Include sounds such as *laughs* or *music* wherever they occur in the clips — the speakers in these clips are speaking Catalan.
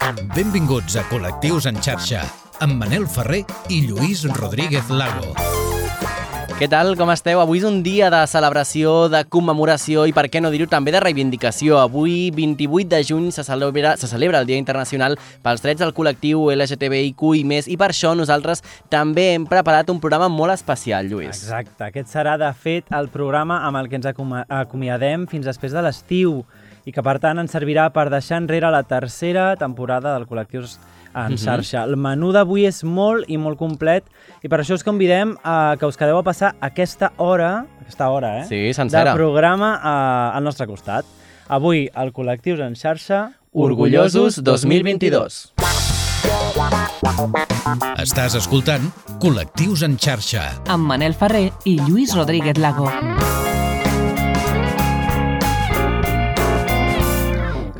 Benvinguts a Col·lectius en xarxa, amb Manel Ferrer i Lluís Rodríguez Lago. Què tal, com esteu? Avui és un dia de celebració, de commemoració i, per què no dir-ho, també de reivindicació. Avui, 28 de juny, se celebra, se celebra el Dia Internacional pels drets del col·lectiu LGTBIQ i més, i per això nosaltres també hem preparat un programa molt especial, Lluís. Exacte, aquest serà, de fet, el programa amb el que ens acom- acomiadem fins després de l'estiu i que, per tant, ens servirà per deixar enrere la tercera temporada del Col·lectius en xarxa. El menú d'avui és molt i molt complet i per això us convidem a que us quedeu a passar aquesta hora, aquesta hora, eh? Sí, sencera. De programa eh, al nostre costat. Avui, el Col·lectius en xarxa... Orgullosos 2022. Estàs escoltant Col·lectius en xarxa. amb Manel Ferrer i Lluís Rodríguez Lago.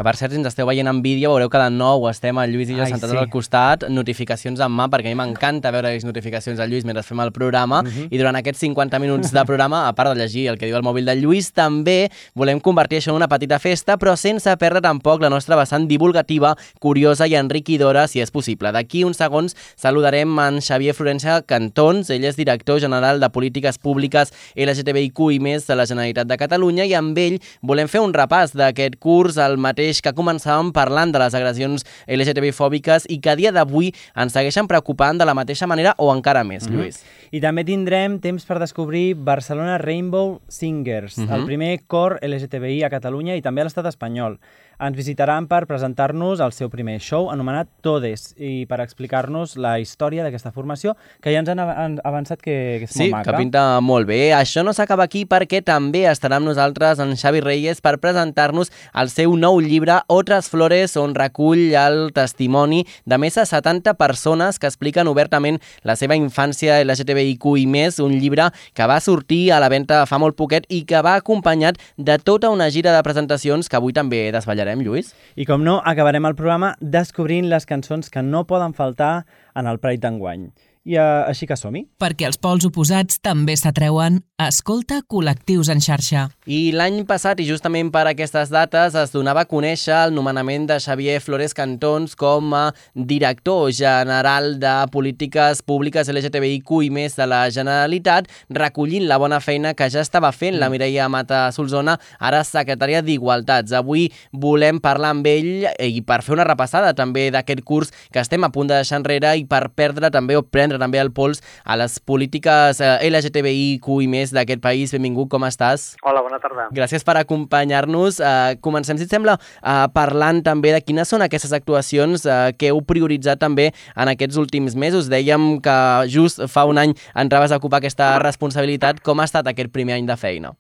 Que per cert, si ens esteu veient en vídeo, veureu que de nou estem el Lluís i jo Ai, sentats sí. al costat, notificacions en mà, perquè a mi m'encanta veure les notificacions del Lluís mentre fem el programa, Mhm. i durant aquests 50 minuts de programa, a part de llegir el que diu el mòbil del Lluís, també volem convertir això en una petita festa, però sense perdre tampoc la nostra vessant divulgativa, curiosa i enriquidora, si és possible. D'aquí uns segons saludarem en Xavier Florença Cantons, ell és director general de Polítiques Públiques LGTBIQ i més de la Generalitat de Catalunya, i amb ell volem fer un repàs d'aquest curs, el mateix que començàvem parlant de les agressions LGTB-fòbiques i que a dia d'avui ens segueixen preocupant de la mateixa manera o encara més, Lluís. I també tindrem temps per descobrir Barcelona Rainbow Singers, Mhm. el primer cor LGTBI a Catalunya i també a l'estat espanyol. Ens visitaran per presentar-nos el seu primer show anomenat Todes i per explicar-nos la història d'aquesta formació que ja ens han av- han avançat que, que és Sí, molt maca. que pinta molt bé. Això no s'acaba aquí perquè també estarà amb nosaltres en Xavi Reyes per presentar-nos el seu nou llibre Otras Flores, on recull el testimoni de més de 70 persones que expliquen obertament la seva infància LGTBIQ i més, un llibre que va sortir a la venda fa molt poquet i que va acompanyat de tota una gira de presentacions que avui també desvetllarem, Lluís. I com no, acabarem el programa descobrint les cançons que no poden faltar en el Pride d'enguany. I uh, així que som-hi. Perquè els pols oposats també s'atreuen, escolta Col·lectius en xarxa. I l'any passat, i justament per aquestes dates, es donava a conèixer el nomenament de Xavier Flores Cantons com a director general de polítiques públiques LGTBIQ i més de la Generalitat, recollint la bona feina que ja estava fent la Mireia Mata Solsona, ara secretària d'Igualtats. Avui volem parlar amb ell i per fer una repassada també d'aquest curs que estem a punt de deixar enrere i per perdre també o prendre també el pols a les polítiques eh, LGTBIQ i més d'aquest país. Benvingut, com estàs? Hola, bona tarda. Gràcies per acompanyar-nos. Uh, comencem, si et sembla, uh, parlant també de quines són aquestes actuacions uh, que heu prioritzat també en aquests últims mesos. Dèiem que just fa un any entraves a ocupar aquesta responsabilitat. Com ha estat aquest primer any de feina?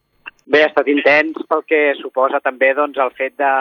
Bé, ha estat intens pel que suposa també doncs, el fet de,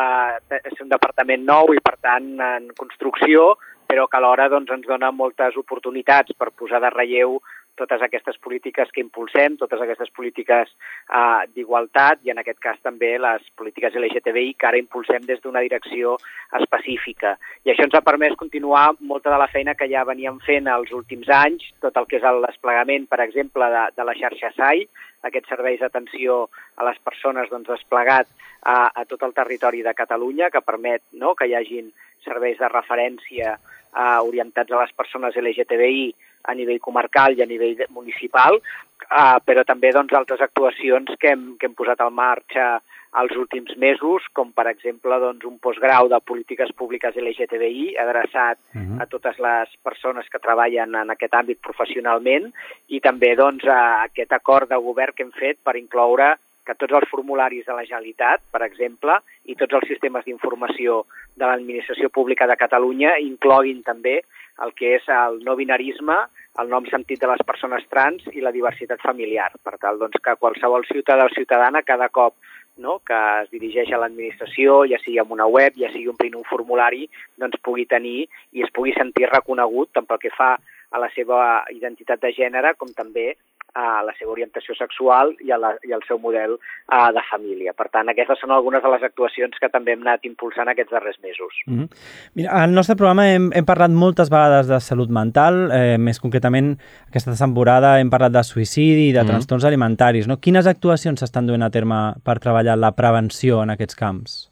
de ser un departament nou i, per tant, en construcció, però que alhora doncs, ens dona moltes oportunitats per posar de relleu totes aquestes polítiques que impulsem, totes aquestes polítiques uh, d'igualtat i en aquest cas també les polítiques LGTBI que ara impulsem des d'una direcció específica. I això ens ha permès continuar molta de la feina que ja veníem fent els últims anys, tot el que és el desplegament, per exemple, de, de la xarxa SAI, aquests serveis d'atenció a les persones doncs, desplegat a, a tot el territori de Catalunya, que permet no, que hi hagin serveis de referència eh, orientats a les persones LGTBI a nivell comarcal i a nivell municipal, eh, però també doncs, altres actuacions que hem, que hem posat en marxa els últims mesos, com per exemple doncs, un postgrau de polítiques públiques LGTBI adreçat a totes les persones que treballen en aquest àmbit professionalment i també doncs, a aquest acord de govern que hem fet per incloure que tots els formularis de la Generalitat, per exemple, i tots els sistemes d'informació de l'administració pública de Catalunya incloguin també el que és el no binarisme, el nom sentit de les persones trans i la diversitat familiar, per tal doncs, que qualsevol ciutadà o ciutadana cada cop no, que es dirigeix a l'administració, ja sigui amb una web, ja sigui omplint un formulari, doncs pugui tenir i es pugui sentir reconegut tant pel que fa a la seva identitat de gènere com també a la seva orientació sexual i, a la, i al seu model uh, de família. Per tant, aquestes són algunes de les actuacions que també hem anat impulsant aquests darrers mesos. Mm -hmm. Mira, al nostre programa hem, hem parlat moltes vegades de salut mental, eh, més concretament aquesta temporada hem parlat de suïcidi i de Mhm. trastorns alimentaris. No? Quines actuacions s'estan duent a terme per treballar la prevenció en aquests camps?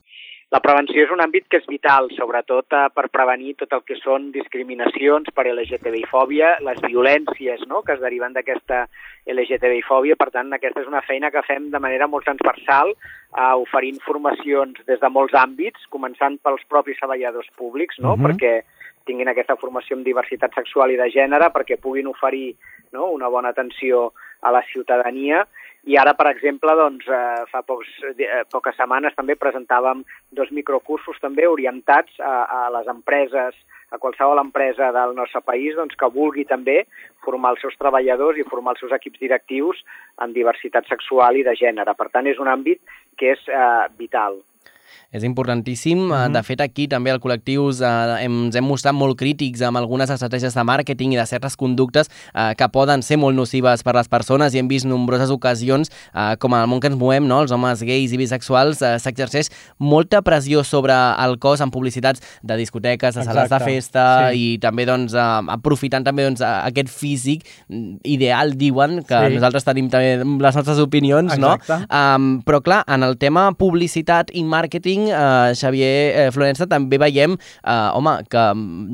La prevenció és un àmbit que és vital, sobretot eh, per prevenir tot el que són discriminacions per LGTBI-fòbia, les violències no?, que es deriven d'aquesta LGTBI-fòbia. Per tant, aquesta és una feina que fem de manera molt transversal, eh, oferint formacions des de molts àmbits, començant pels propis treballadors públics, no?, uh -huh. perquè tinguin aquesta formació en diversitat sexual i de gènere, perquè puguin oferir no, una bona atenció a la ciutadania i ara, per exemple, doncs, eh, fa pocs, eh, poques setmanes també presentàvem dos microcursos també orientats a, a les empreses, a qualsevol empresa del nostre país doncs, que vulgui també formar els seus treballadors i formar els seus equips directius en diversitat sexual i de gènere. Per tant, és un àmbit que és eh, vital. És importantíssim. Mm -hmm. De fet, aquí també al Col·lectius eh, ens hem mostrat molt crítics amb algunes estratègies de màrqueting i de certes conductes eh, que poden ser molt nocives per les persones i hem vist nombroses ocasions, eh, com en el món que ens movem, no? els homes gais i bisexuals, eh, s'exerceix molta pressió sobre el cos en publicitats de discoteques, de sales Exacte. de festa sí. i també doncs, eh, aprofitant també doncs, aquest físic ideal, diuen, que sí. nosaltres tenim també les nostres opinions, Exacte. no? Um, però clar, en el tema publicitat i màrqueting màrqueting, eh, Xavier eh, Florença, també veiem, eh, home, que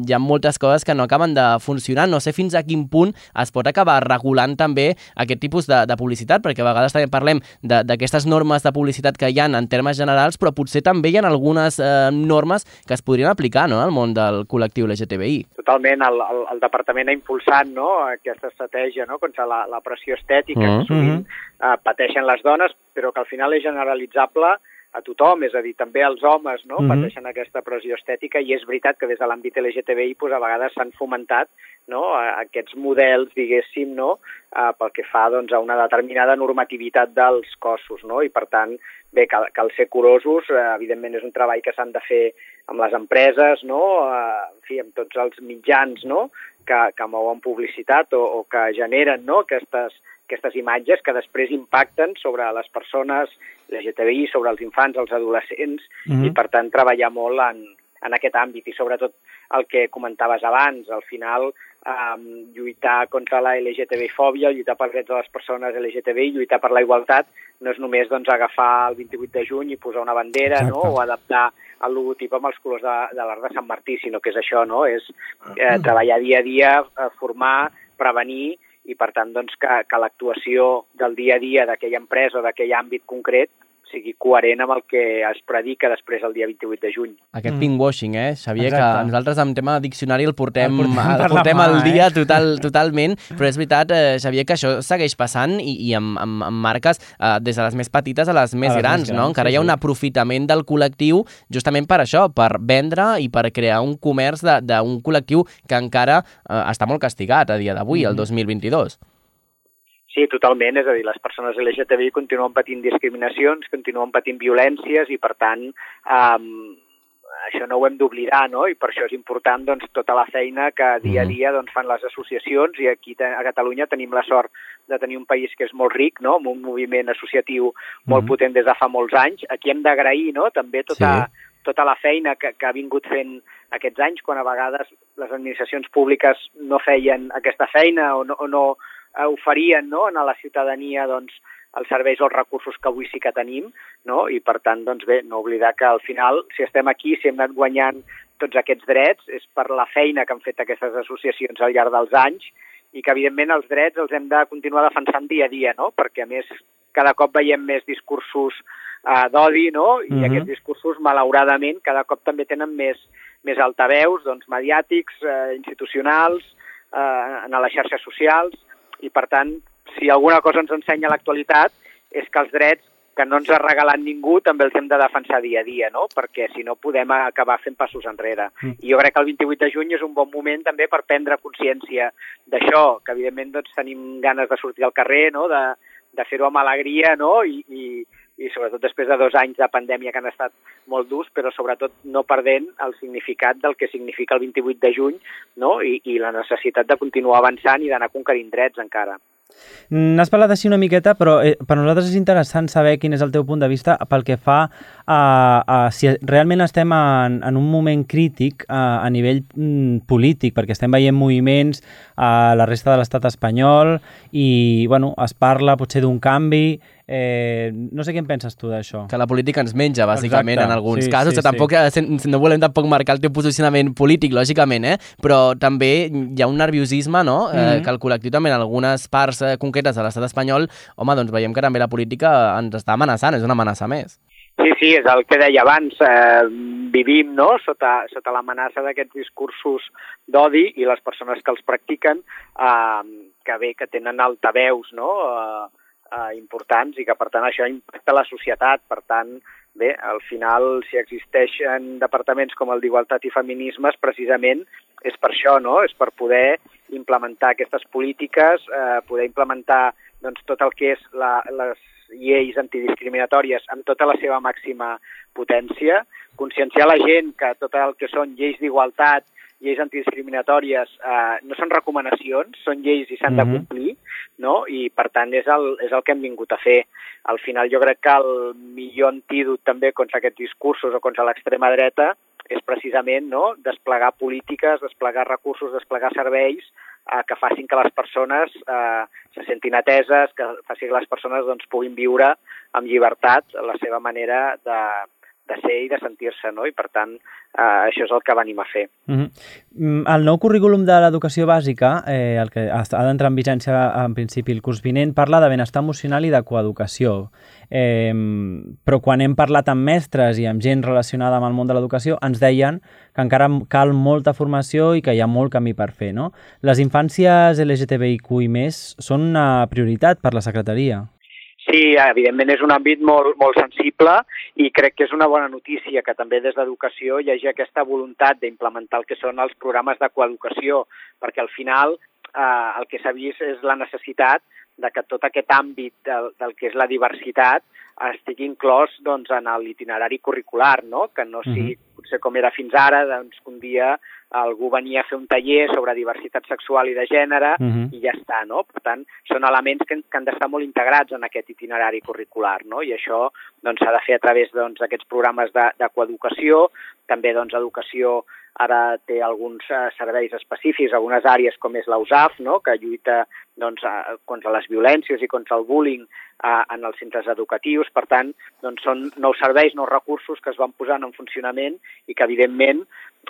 hi ha moltes coses que no acaben de funcionar. No sé fins a quin punt es pot acabar regulant també aquest tipus de, de publicitat, perquè a vegades també parlem d'aquestes normes de publicitat que hi ha en termes generals, però potser també hi ha algunes eh, normes que es podrien aplicar no, al món del col·lectiu LGTBI. Totalment, el, el, el departament ha impulsat no, aquesta estratègia no, contra la, la pressió estètica mm -hmm. que sovint mm-hmm. eh, pateixen les dones, però que al final és generalitzable a tothom, és a dir, també els homes no, mm -hmm. pateixen aquesta pressió estètica i és veritat que des de l'àmbit LGTBI pues, a vegades s'han fomentat no, aquests models, diguéssim, no, eh, pel que fa doncs, a una determinada normativitat dels cossos. No? I, per tant, bé, cal, cal ser curosos. Eh, evidentment, és un treball que s'han de fer amb les empreses, no? eh, en fi, amb tots els mitjans no? que, que mouen publicitat o, o que generen no? aquestes, aquestes imatges que després impacten sobre les persones LGTBI, sobre els infants, els adolescents, mm -hmm. i per tant treballar molt en, en aquest àmbit i sobretot el que comentaves abans, al final um, lluitar contra la LGTBI-fòbia, lluitar pels drets de les persones LGTBI, lluitar per la igualtat, no és només doncs, agafar el 28 de juny i posar una bandera no? o adaptar el logotip amb els colors de, de l'Arc de Sant Martí, sinó que és això, no? és eh, treballar dia a dia, eh, formar, prevenir i per tant doncs, que, que l'actuació del dia a dia d'aquella empresa o d'aquell àmbit concret sigui coherent amb el que es predica després el dia 28 de juny. Aquest mm. pinkwashing, eh, Xavier, Exacte. que nosaltres en tema de diccionari el portem, el portem, *laughs* el portem al dia eh? total, totalment, però és veritat, eh, Xavier, que això segueix passant i, i amb, amb, amb marques eh, des de les més petites a les més, a les grans, més grans, no? Encara sí, hi ha un aprofitament del col·lectiu justament per això, per vendre i per crear un comerç d'un col·lectiu que encara eh, està molt castigat a dia d'avui, mm. el 2022. Sí, totalment. És a dir, les persones LGTBI continuen patint discriminacions, continuen patint violències i, per tant, um, això no ho hem d'oblidar, no? I per això és important doncs, tota la feina que dia a mm-hmm. dia doncs, fan les associacions i aquí a Catalunya tenim la sort de tenir un país que és molt ric, no? amb un moviment associatiu molt mm. potent des de fa molts anys. Aquí hem d'agrair no? també tota, sí. tota la feina que, que ha vingut fent aquests anys, quan a vegades les administracions públiques no feien aquesta feina o no, o no, oferien no, a la ciutadania doncs, els serveis o els recursos que avui sí que tenim, no? i per tant, doncs bé, no oblidar que al final, si estem aquí, si hem anat guanyant tots aquests drets, és per la feina que han fet aquestes associacions al llarg dels anys i que, evidentment, els drets els hem de continuar defensant dia a dia, no? perquè, a més, cada cop veiem més discursos eh, d'odi, no? I mm -hmm. aquests discursos, malauradament, cada cop també tenen més, més altaveus, doncs, mediàtics, eh, institucionals, eh, en les xarxes socials, i per tant, si alguna cosa ens ensenya l'actualitat és que els drets que no ens ha regalat ningú també els hem de defensar dia a dia, no? perquè si no podem acabar fent passos enrere. Mm. I jo crec que el 28 de juny és un bon moment també per prendre consciència d'això, que evidentment doncs, tenim ganes de sortir al carrer, no? de, de fer-ho amb alegria no? I, i, i sobretot després de dos anys de pandèmia que han estat molt durs, però sobretot no perdent el significat del que significa el 28 de juny no? I, i la necessitat de continuar avançant i d'anar conquerint drets encara. N'has parlat així una miqueta, però eh, per nosaltres és interessant saber quin és el teu punt de vista pel que fa a, a si realment estem en, en un moment crític a, a nivell mm, polític, perquè estem veient moviments a la resta de l'estat espanyol i bueno, es parla potser d'un canvi Eh, no sé què en penses tu d'això. Que la política ens menja, bàsicament, Exacte. en alguns Sí, casos. sí, que tampoc, eh, sen- no volem tampoc marcar el teu posicionament polític, lògicament, eh? però també hi ha un nerviosisme, no?, eh, Mhm. que el col·lectiu també en algunes parts eh, concretes de l'estat espanyol, home, doncs veiem que també la política ens està amenaçant, és una amenaça més. Sí, sí, és el que deia abans. Eh, vivim no? sota, sota l'amenaça d'aquests discursos d'odi i les persones que els practiquen, eh, que bé, que tenen altaveus no? eh, eh, importants i que, per tant, això impacta la societat. Per tant, bé, al final, si existeixen departaments com el d'Igualtat i Feminismes, precisament és per això, no? És per poder implementar aquestes polítiques, eh, poder implementar doncs, tot el que és la, les lleis antidiscriminatòries amb tota la seva màxima potència, conscienciar la gent que tot el que són lleis d'igualtat, lleis antidiscriminatòries, eh, no són recomanacions, són lleis i s'han Mhm. de complir, no? i per tant és el, és el que hem vingut a fer. Al final jo crec que el millor antídot també contra aquests discursos o contra l'extrema dreta és precisament no? desplegar polítiques, desplegar recursos, desplegar serveis eh, que facin que les persones eh, se sentin ateses, que facin que les persones doncs, puguin viure amb llibertat la seva manera de, de ser i de sentir-se, no? I per tant, eh, això és el que venim a fer. Mm -hmm. El nou currículum de l'educació bàsica, eh, el que ha ha d'entrar en vigència en principi el curs vinent, parla de benestar emocional i de coeducació. Eh, però quan hem parlat amb mestres i amb gent relacionada amb el món de l'educació, ens deien que encara cal molta formació i que hi ha molt camí per fer. No? Les infàncies LGTBIQ i més són una prioritat per la secretaria. Sí, evidentment és un àmbit molt, molt sensible i crec que és una bona notícia que també des d'educació hi hagi aquesta voluntat d'implementar el que són els programes de coeducació, perquè al final eh, el que s'ha vist és la necessitat de que tot aquest àmbit del, del que és la diversitat estigui inclòs doncs, en l'itinerari curricular, no? que no sigui potser com era fins ara, doncs, que un dia algú venia a fer un taller sobre diversitat sexual i de gènere Uh -huh. i ja està, no? Per tant, són elements que, que han d'estar molt integrats en aquest itinerari curricular, no? I això doncs, s'ha de fer a través doncs, d'aquests programes de, de coeducació, també doncs, educació ara té alguns eh, serveis específics, algunes àrees com és la USAF, no? que lluita doncs, eh, contra les violències i contra el bullying eh, en els centres educatius. Per tant, doncs, són nous serveis, nous recursos que es van posant en funcionament i que, evidentment,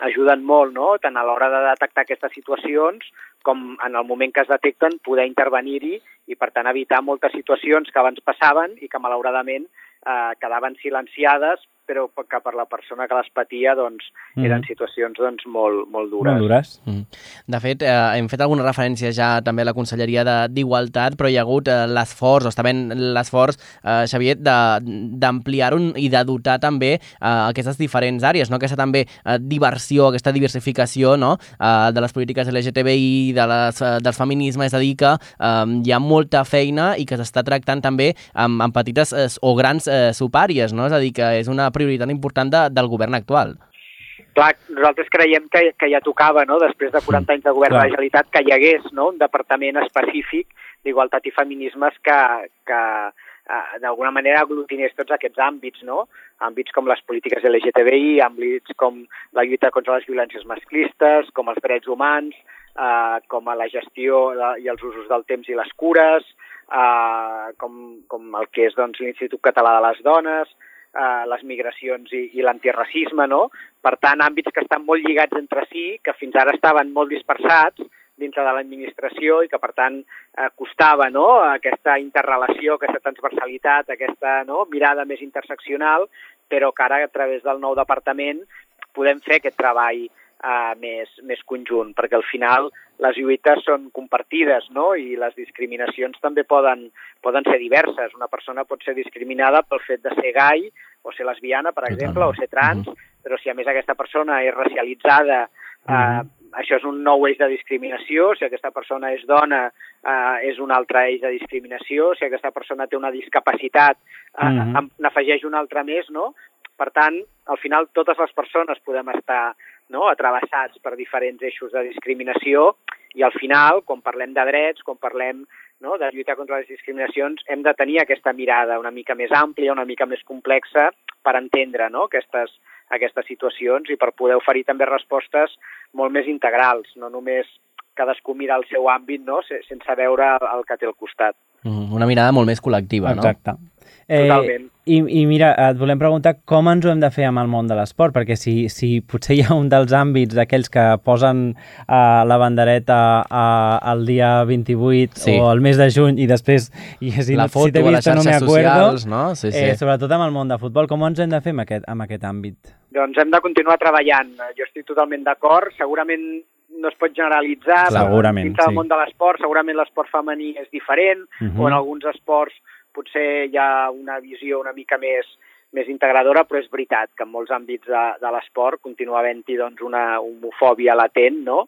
ajuden molt, no? tant a l'hora de detectar aquestes situacions com en el moment que es detecten poder intervenir-hi i, per tant, evitar moltes situacions que abans passaven i que, malauradament, eh, quedaven silenciades però que per la persona que les patia doncs, eren Mhm. situacions doncs, molt, molt dures. Molt dures. Mm. De fet, eh, hem fet alguna referència ja també a la Conselleria de- d'Igualtat, però hi ha hagut eh, l'esforç, o està ben l'esforç, eh, Xavier, de- d'ampliar-ho i de dotar també eh, aquestes diferents àrees, no? aquesta també eh, diversió, aquesta diversificació no? eh, de les polítiques LGTBI, de les, eh, dels feminismes, és a dir que eh, hi ha molta feina i que s'està tractant també amb, amb petites eh, o grans eh, supàries, no? és a dir, que és una prioritat important de, del govern actual. Clar, nosaltres creiem que, que ja tocava, no? després de 40 anys de govern Clar. de la Generalitat, que hi hagués no? un departament específic d'igualtat i feminismes que, que eh, d'alguna manera aglutinés tots aquests àmbits, no? àmbits com les polítiques LGTBI, àmbits com la lluita contra les violències masclistes, com els drets humans, eh, com a la gestió i els usos del temps i les cures, eh, com, com el que és doncs, l'Institut Català de les Dones, eh, les migracions i, i l'antirracisme, no? Per tant, àmbits que estan molt lligats entre si, que fins ara estaven molt dispersats dintre de l'administració i que, per tant, eh, costava no? aquesta interrelació, aquesta transversalitat, aquesta no? mirada més interseccional, però que ara, a través del nou departament, podem fer aquest treball eh, més, més conjunt, perquè al final les lluites són compartides no? i les discriminacions també poden, poden ser diverses. Una persona pot ser discriminada pel fet de ser gai o ser lesbiana, per exemple, o ser trans, però si a més aquesta persona és racialitzada, eh, això és un nou eix de discriminació, si aquesta persona és dona eh, és un altre eix de discriminació, si aquesta persona té una discapacitat eh, Mhm. en- n'afegeix un altre més, no? Per tant, al final totes les persones podem estar no, atrevessats per diferents eixos de discriminació i al final, quan parlem de drets, quan parlem no, de lluitar contra les discriminacions, hem de tenir aquesta mirada una mica més àmplia, una mica més complexa per entendre no, aquestes, aquestes situacions i per poder oferir també respostes molt més integrals, no només cadascú mira el seu àmbit no? sense veure el que té al costat. Mm, una mirada molt més col·lectiva, Exacte. no? Eh, Totalment. I, I mira, et volem preguntar com ens ho hem de fer amb el món de l'esport, perquè si, si potser hi ha un dels àmbits d'aquells que posen uh, la bandereta uh, el dia 28 Sí. o el mes de juny i després i si, La no- foto si t'he vist no me acuerdo, socials, no? Sí, sí. Eh, sobretot amb el món de futbol, com ens hem de fer amb aquest, amb aquest àmbit? Doncs hem de continuar treballant. Jo estic totalment d'acord. Segurament no es pot generalitzar. Segurament, Dins del sí. món de l'esport, segurament l'esport femení és diferent, Mhm. o en alguns esports potser hi ha una visió una mica més més integradora, però és veritat que en molts àmbits de, de l'esport continua havent-hi doncs, una homofòbia latent, no?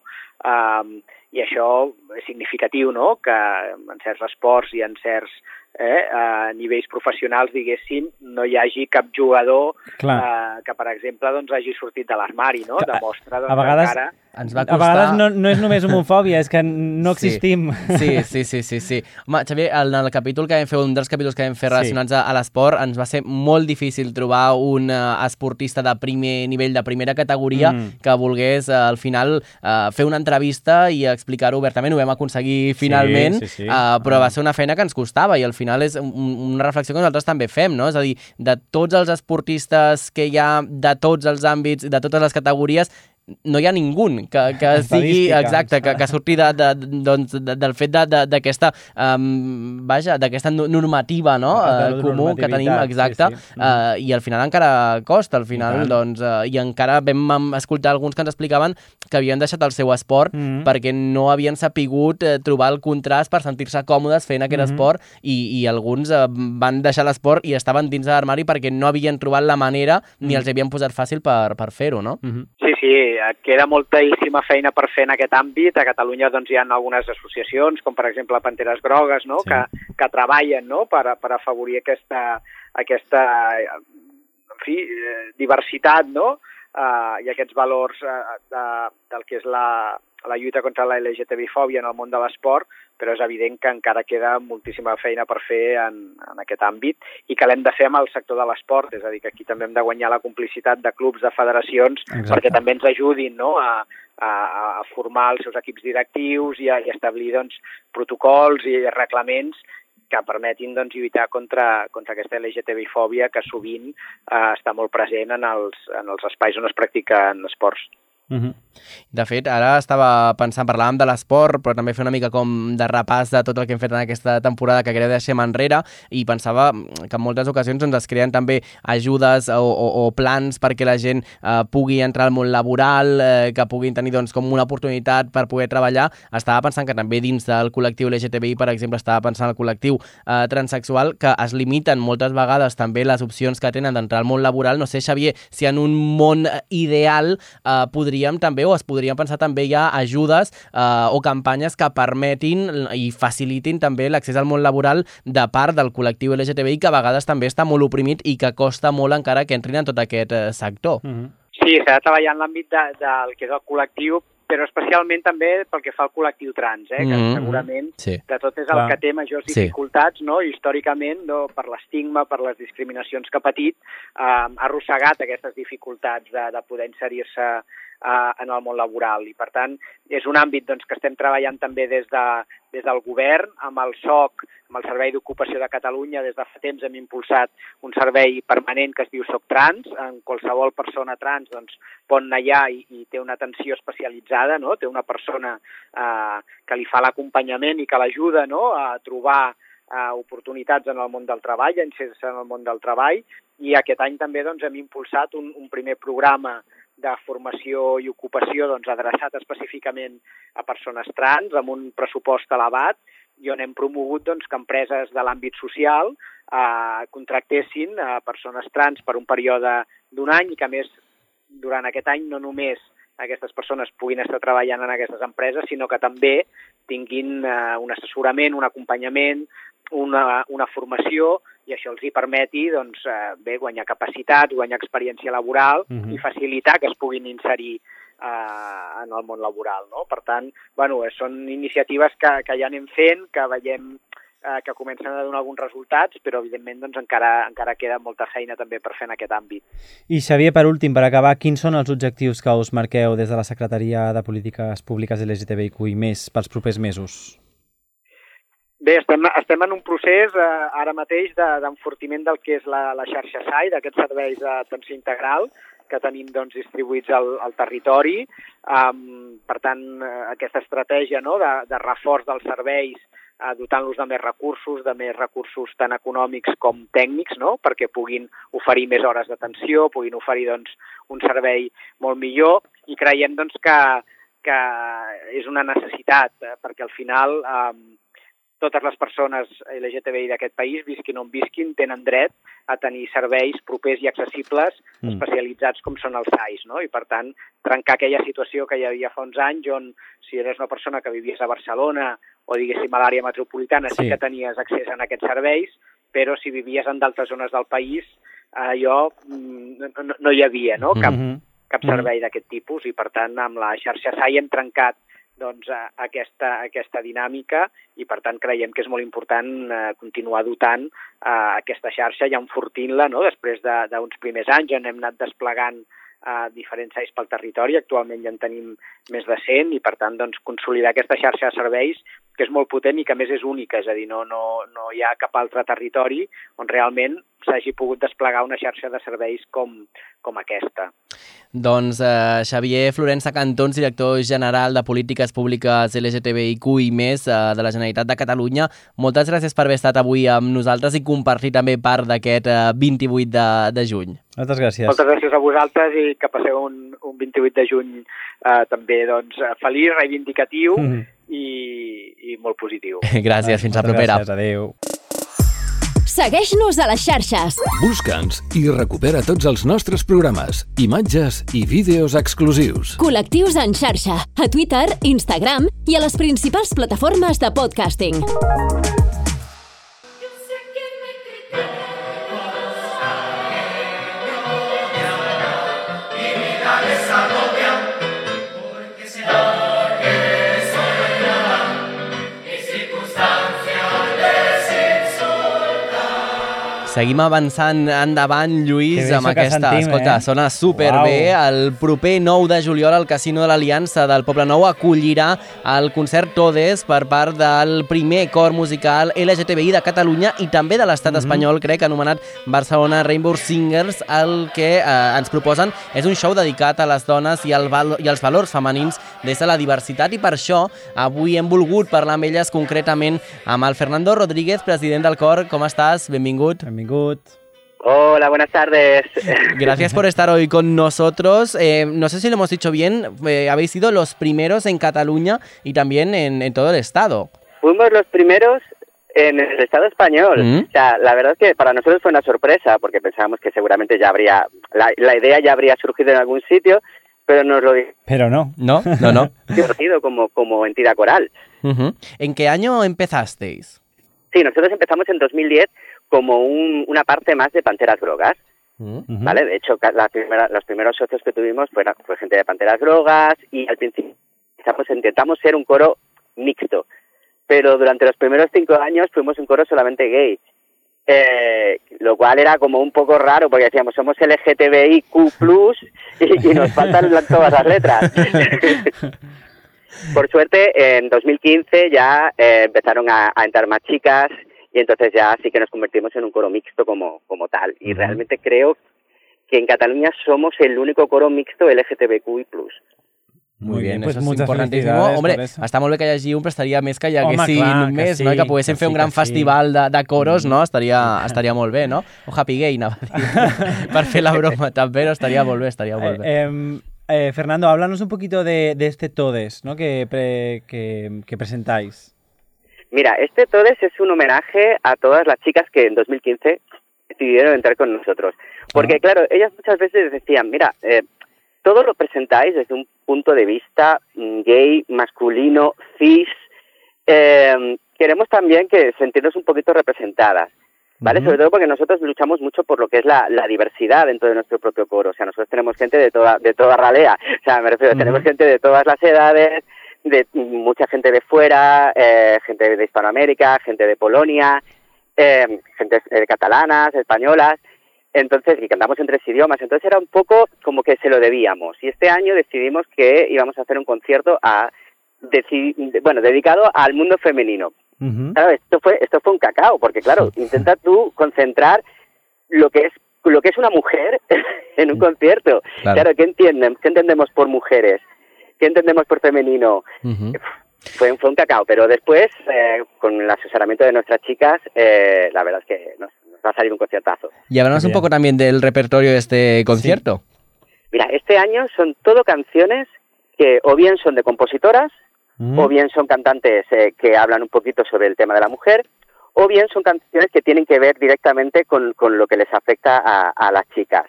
Um, I això és significatiu, no?, que en certs esports i en certs eh, a nivells professionals, diguéssim, no hi hagi cap jugador Clar. eh, que, per exemple, doncs, hagi sortit de l'armari, no? Demostra doncs, a vegades- encara... Ens va A costar... vegades no, no és només homofòbia, és que no *laughs* existim. Sí, sí, sí, sí, sí. Home, Xavier, en el capítol que vam fer, un dels capítols que vam fer Sí. relacionats a, a l'esport, ens va ser molt difícil trobar un uh, esportista de primer nivell, de primera categoria, Mm. que volgués uh, al final uh, fer una entrevista i explicar-ho obertament. Ho vam aconseguir finalment, sí, sí. Uh, però Ah. va ser una feina que ens costava i al final és un, una reflexió que nosaltres també fem, no? És a dir, de tots els esportistes que hi ha, de tots els àmbits, de totes les categories, no hi ha ningú que, que sigui exacte, que, que surti de, de, doncs, de, del fet de- de- d'aquesta um, vaja, d'aquesta no- normativa no? De la uh, comú que tenim, exacte, sí, sí. Uh, i al final encara costa, al final, tant. doncs, uh, i encara vam escoltar alguns que ens explicaven que havien deixat el seu esport Mhm. perquè no havien sapigut eh, trobar el contrast per sentir-se còmodes fent aquest Mhm. esport i, i alguns eh, van deixar l'esport i estaven dins de l'armari perquè no havien trobat la manera ni els havien posat fàcil per, per fer-ho, no? Mhm. Sí, sí, eh, queda moltíssima feina per fer en aquest àmbit. A Catalunya doncs, hi ha algunes associacions, com per exemple Panteres Grogues, no? Sí. que, que treballen no? per, per afavorir aquesta, aquesta eh, en fi, eh, diversitat no? uh, i aquests valors uh, de, del que és la, la lluita contra la LGTBI-fòbia en el món de l'esport, però és evident que encara queda moltíssima feina per fer en, en aquest àmbit i que l'hem de fer amb el sector de l'esport, és a dir, que aquí també hem de guanyar la complicitat de clubs, de federacions, Exacte. perquè també ens ajudin no? a, a, a formar els seus equips directius i a, i a establir doncs, protocols i reglaments que permetin doncs, lluitar contra, contra aquesta LGTBI-fòbia que sovint eh, està molt present en els, en els espais on es practiquen esports. Mhm. De fet, ara estava pensant, parlàvem de l'esport, però també fer una mica com de repàs de tot el que hem fet en aquesta temporada que crec deixem enrere i pensava que en moltes ocasions doncs, es creen també ajudes o, o, o plans perquè la gent eh, pugui entrar al món laboral, eh, que puguin tenir doncs, com una oportunitat per poder treballar. Estava pensant que també dins del col·lectiu LGTBI, per exemple, estava pensant en el col·lectiu eh, transexual, que es limiten moltes vegades també les opcions que tenen d'entrar al món laboral. No sé, Xavier, si en un món ideal eh, podríem també, o es podrien pensar també ja ajudes eh, o campanyes que permetin i facilitin també l'accés al món laboral de part del col·lectiu LGTBI, que a vegades també està molt oprimit i que costa molt encara que entrin en tot aquest eh, sector. Mhm. Sí, s'ha de treballar en l'àmbit de, del que és el col·lectiu, però especialment també pel que fa al col·lectiu trans, eh, que Mhm. segurament Sí. de tot és Clar. el que té majors Sí. dificultats, no? històricament, no? per l'estigma, per les discriminacions que ha patit, eh, ha arrossegat aquestes dificultats de, de poder inserir-se eh, en el món laboral. I, per tant, és un àmbit doncs, que estem treballant també des, de, des del govern, amb el SOC, amb el Servei d'Ocupació de Catalunya, des de fa temps hem impulsat un servei permanent que es diu SOC Trans, en qualsevol persona trans doncs, pot anar allà i, i té una atenció especialitzada, no? té una persona eh, que li fa l'acompanyament i que l'ajuda no? a trobar eh, oportunitats en el món del treball, a inserir-se en el món del treball, i aquest any també doncs, hem impulsat un, un primer programa de formació i ocupació doncs, adreçat específicament a persones trans, amb un pressupost elevat, i on hem promogut doncs, que empreses de l'àmbit social eh, contractessin a persones trans per un període d'un any i que, més, durant aquest any no només aquestes persones puguin estar treballant en aquestes empreses, sinó que també tinguin eh, un assessorament, un acompanyament, una, una formació i això els hi permeti doncs, eh, bé, guanyar capacitat, guanyar experiència laboral Mhm. i facilitar que es puguin inserir eh, en el món laboral. No? Per tant, bueno, eh, són iniciatives que, que ja anem fent, que veiem eh, que comencen a donar alguns resultats, però evidentment doncs, encara, encara queda molta feina també per fer en aquest àmbit. I Xavier, per últim, per acabar, quins són els objectius que us marqueu des de la Secretaria de Polítiques Públiques LGTBIQ i més pels propers mesos? Bé, estem, estem en un procés eh, ara mateix d'enfortiment de, del que és la, la xarxa SAI, d'aquests serveis d'atenció integral, que tenim doncs, distribuïts al, al territori. Um, per tant, eh, aquesta estratègia no, de, de reforç dels serveis eh, dotant-los de més recursos, de més recursos tant econòmics com tècnics, no? perquè puguin oferir més hores d'atenció, puguin oferir doncs, un servei molt millor i creiem doncs, que, que és una necessitat, eh, perquè al final eh, totes les persones LGTBI d'aquest país, visquin on visquin, tenen dret a tenir serveis propers i accessibles mm. especialitzats com són els SAIs, no? I per tant, trencar aquella situació que hi havia fa uns anys on si eres una persona que vivies a Barcelona o diguéssim a l'àrea metropolitana sí. sí que tenies accés a aquests serveis, però si vivies en d'altres zones del país allò mm, no, no hi havia no? cap, mm -hmm. cap mm-hmm. servei d'aquest tipus i per tant amb la xarxa SAI hem trencat doncs, aquesta, aquesta dinàmica i, per tant, creiem que és molt important eh, continuar dotant eh, aquesta xarxa i enfortint-la no? després d'uns de, primers anys on hem anat desplegant eh, diferents anys pel territori. Actualment ja en tenim més de 100 i, per tant, doncs, consolidar aquesta xarxa de serveis que és molt potent i que, més, és única. És a dir, no, no, no hi ha cap altre territori on realment s'hagi pogut desplegar una xarxa de serveis com, com aquesta. Doncs eh, Xavier Florença Cantons, director general de Polítiques Públiques LGTBIQ i més eh, de la Generalitat de Catalunya, moltes gràcies per haver estat avui amb nosaltres i compartir també part d'aquest eh, 28 de, de juny. Moltes gràcies. Moltes gràcies a vosaltres i que passeu un, un 28 de juny eh, també doncs, feliç, reivindicatiu mm -hmm. I, i molt positiu. *laughs* gràcies, fins a propera. Gràcies, adéu. Segueix-nos a les xarxes. Busca'ns i recupera tots els nostres programes, imatges i vídeos exclusius. Col·lectius en xarxa, a Twitter, Instagram i a les principals plataformes de podcasting. Seguim avançant endavant, Lluís, amb aquesta... Sentim, Escolta, eh? sona superbé. Uau. El proper 9 de juliol el Casino de l'Aliança del Poble Nou acollirà el concert Todes per part del primer cor musical LGTBI de Catalunya i també de l'estat mm -hmm. espanyol, crec, anomenat Barcelona Rainbow Singers. El que eh, ens proposen és un show dedicat a les dones i, al val i als valors femenins des de la diversitat i per això avui hem volgut parlar amb elles concretament amb el Fernando Rodríguez, president del cor. Com estàs? Benvingut. Benvingut. Hola, buenas tardes. *laughs* Gracias por estar hoy con nosotros. Eh, no sé si lo hemos dicho bien, eh, habéis sido los primeros en Cataluña y también en, en, todo el Estado. Fuimos los primeros en el Estado español. Mm. O sea, la verdad es que para nosotros fue una sorpresa, porque pensábamos que seguramente ya habría, la, la idea ya habría surgido en algún sitio, pero nos lo Pero no. No, no, no. *laughs* surgido como, como entidad coral. Uh -huh. ¿En qué año empezasteis? Sí, nosotros empezamos en 2010 como un, una parte más de Panteras Grogas. Uh -huh. ¿Vale? De hecho, la primera, los primeros socios que tuvimos fueron fue gente de Panteras Grogas y al principio pues, intentamos ser un coro mixto. Pero durante los primeros cinco años fuimos un coro solamente gay. Eh, lo cual era como un poco raro porque decíamos somos LGTBIQ y, y nos faltan todas las letras. *laughs* Por suerte, en 2015 ya eh, empezaron a, a entrar más chicas y entonces ya sí que nos convertimos en un coro mixto como, como tal. Y uh -huh. realmente creo que en Cataluña somos el único coro mixto LGTBQI+. Muy bien, pues eso és importantíssim. Hombre, està molt bé que hi hagi un, però estaria més que hi haguessin Home, clar, més, sí, no? I que poguéssim que fer sí, un gran festival de, de coros, no? Estaria, estaria molt bé, no? O Happy Gay, anava a dir, *laughs* per fer la broma també, no? Estaria molt bé, estaria molt bé. Eh, eh, eh, Fernando, háblanos un poquito de, de este Todes, ¿no? Que, pre, que, que presentáis. Mira, este Todes es un homenaje a todas las chicas que en 2015 decidieron entrar con nosotros. Porque, ah. claro, ellas muchas veces decían, mira, eh, todo lo presentáis desde un punto de vista gay, masculino, cis. Eh, queremos también que sentirnos un poquito representadas. ¿Vale? Uh -huh. Sobre todo porque nosotros luchamos mucho por lo que es la, la, diversidad dentro de nuestro propio coro. O sea, nosotros tenemos gente de toda, de toda ralea. O sea, me refiero, uh -huh. tenemos gente de todas las edades, de mucha gente de fuera, eh, gente de Hispanoamérica, gente de Polonia, eh, gente eh, catalanas, españolas, entonces, y cantamos en tres idiomas, entonces era un poco como que se lo debíamos. Y este año decidimos que íbamos a hacer un concierto a, bueno, dedicado al mundo femenino. Ujú. Claro, esto fue, esto fue un cacao, porque claro, intenta tú concentrar lo que es lo que es una mujer *laughs* en un concierto. Claro. Claro, ¿qué, entienden, ¿qué entendemos por mujeres? ¿Qué entendemos por femenino? Ujú. Fue, fue un cacao, pero después, eh, con el asesoramiento de nuestras chicas, eh, la verdad es que nos, nos va a salir un conciertazo. Y hablamos un poco también del repertorio de este concierto. Mira, este año son todo canciones que o bien son de compositoras, Ujú. o bien son cantantes eh, que hablan un poquito sobre el tema de la mujer, o bien son canciones que tienen que ver directamente con, con lo que les afecta a, a las chicas.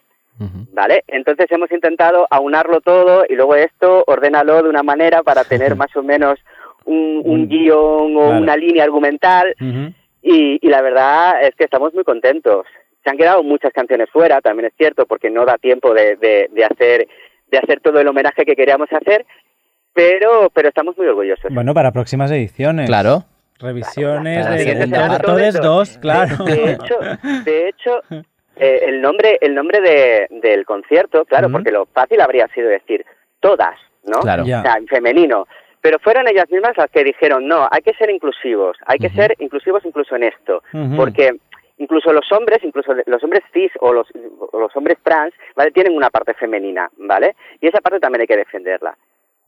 ¿Vale? Entonces hemos intentado aunarlo todo y luego esto, ordénalo de una manera para tener más o menos un, un guion o claro. una línea argumental y, y la verdad es que estamos muy contentos. Se han quedado muchas canciones fuera, también es cierto, porque no da tiempo de, de, de hacer de hacer todo el homenaje que queríamos hacer, pero pero estamos muy orgullosos. Bueno, para próximas ediciones. Claro. Revisiones Claro, de, todos dos, claro. De, de hecho, de hecho *laughs* eh, el nombre el nombre de, del concierto, claro, porque lo fácil habría sido decir todas, ¿no? Claro. O sea, en femenino. Pero fueron ellas mismas las que dijeron, no, hay que ser inclusivos, hay que ser inclusivos incluso en esto, porque incluso los hombres, incluso los hombres cis o los, o los hombres trans, ¿vale? Tienen una parte femenina, ¿vale? Y esa parte también hay que defenderla.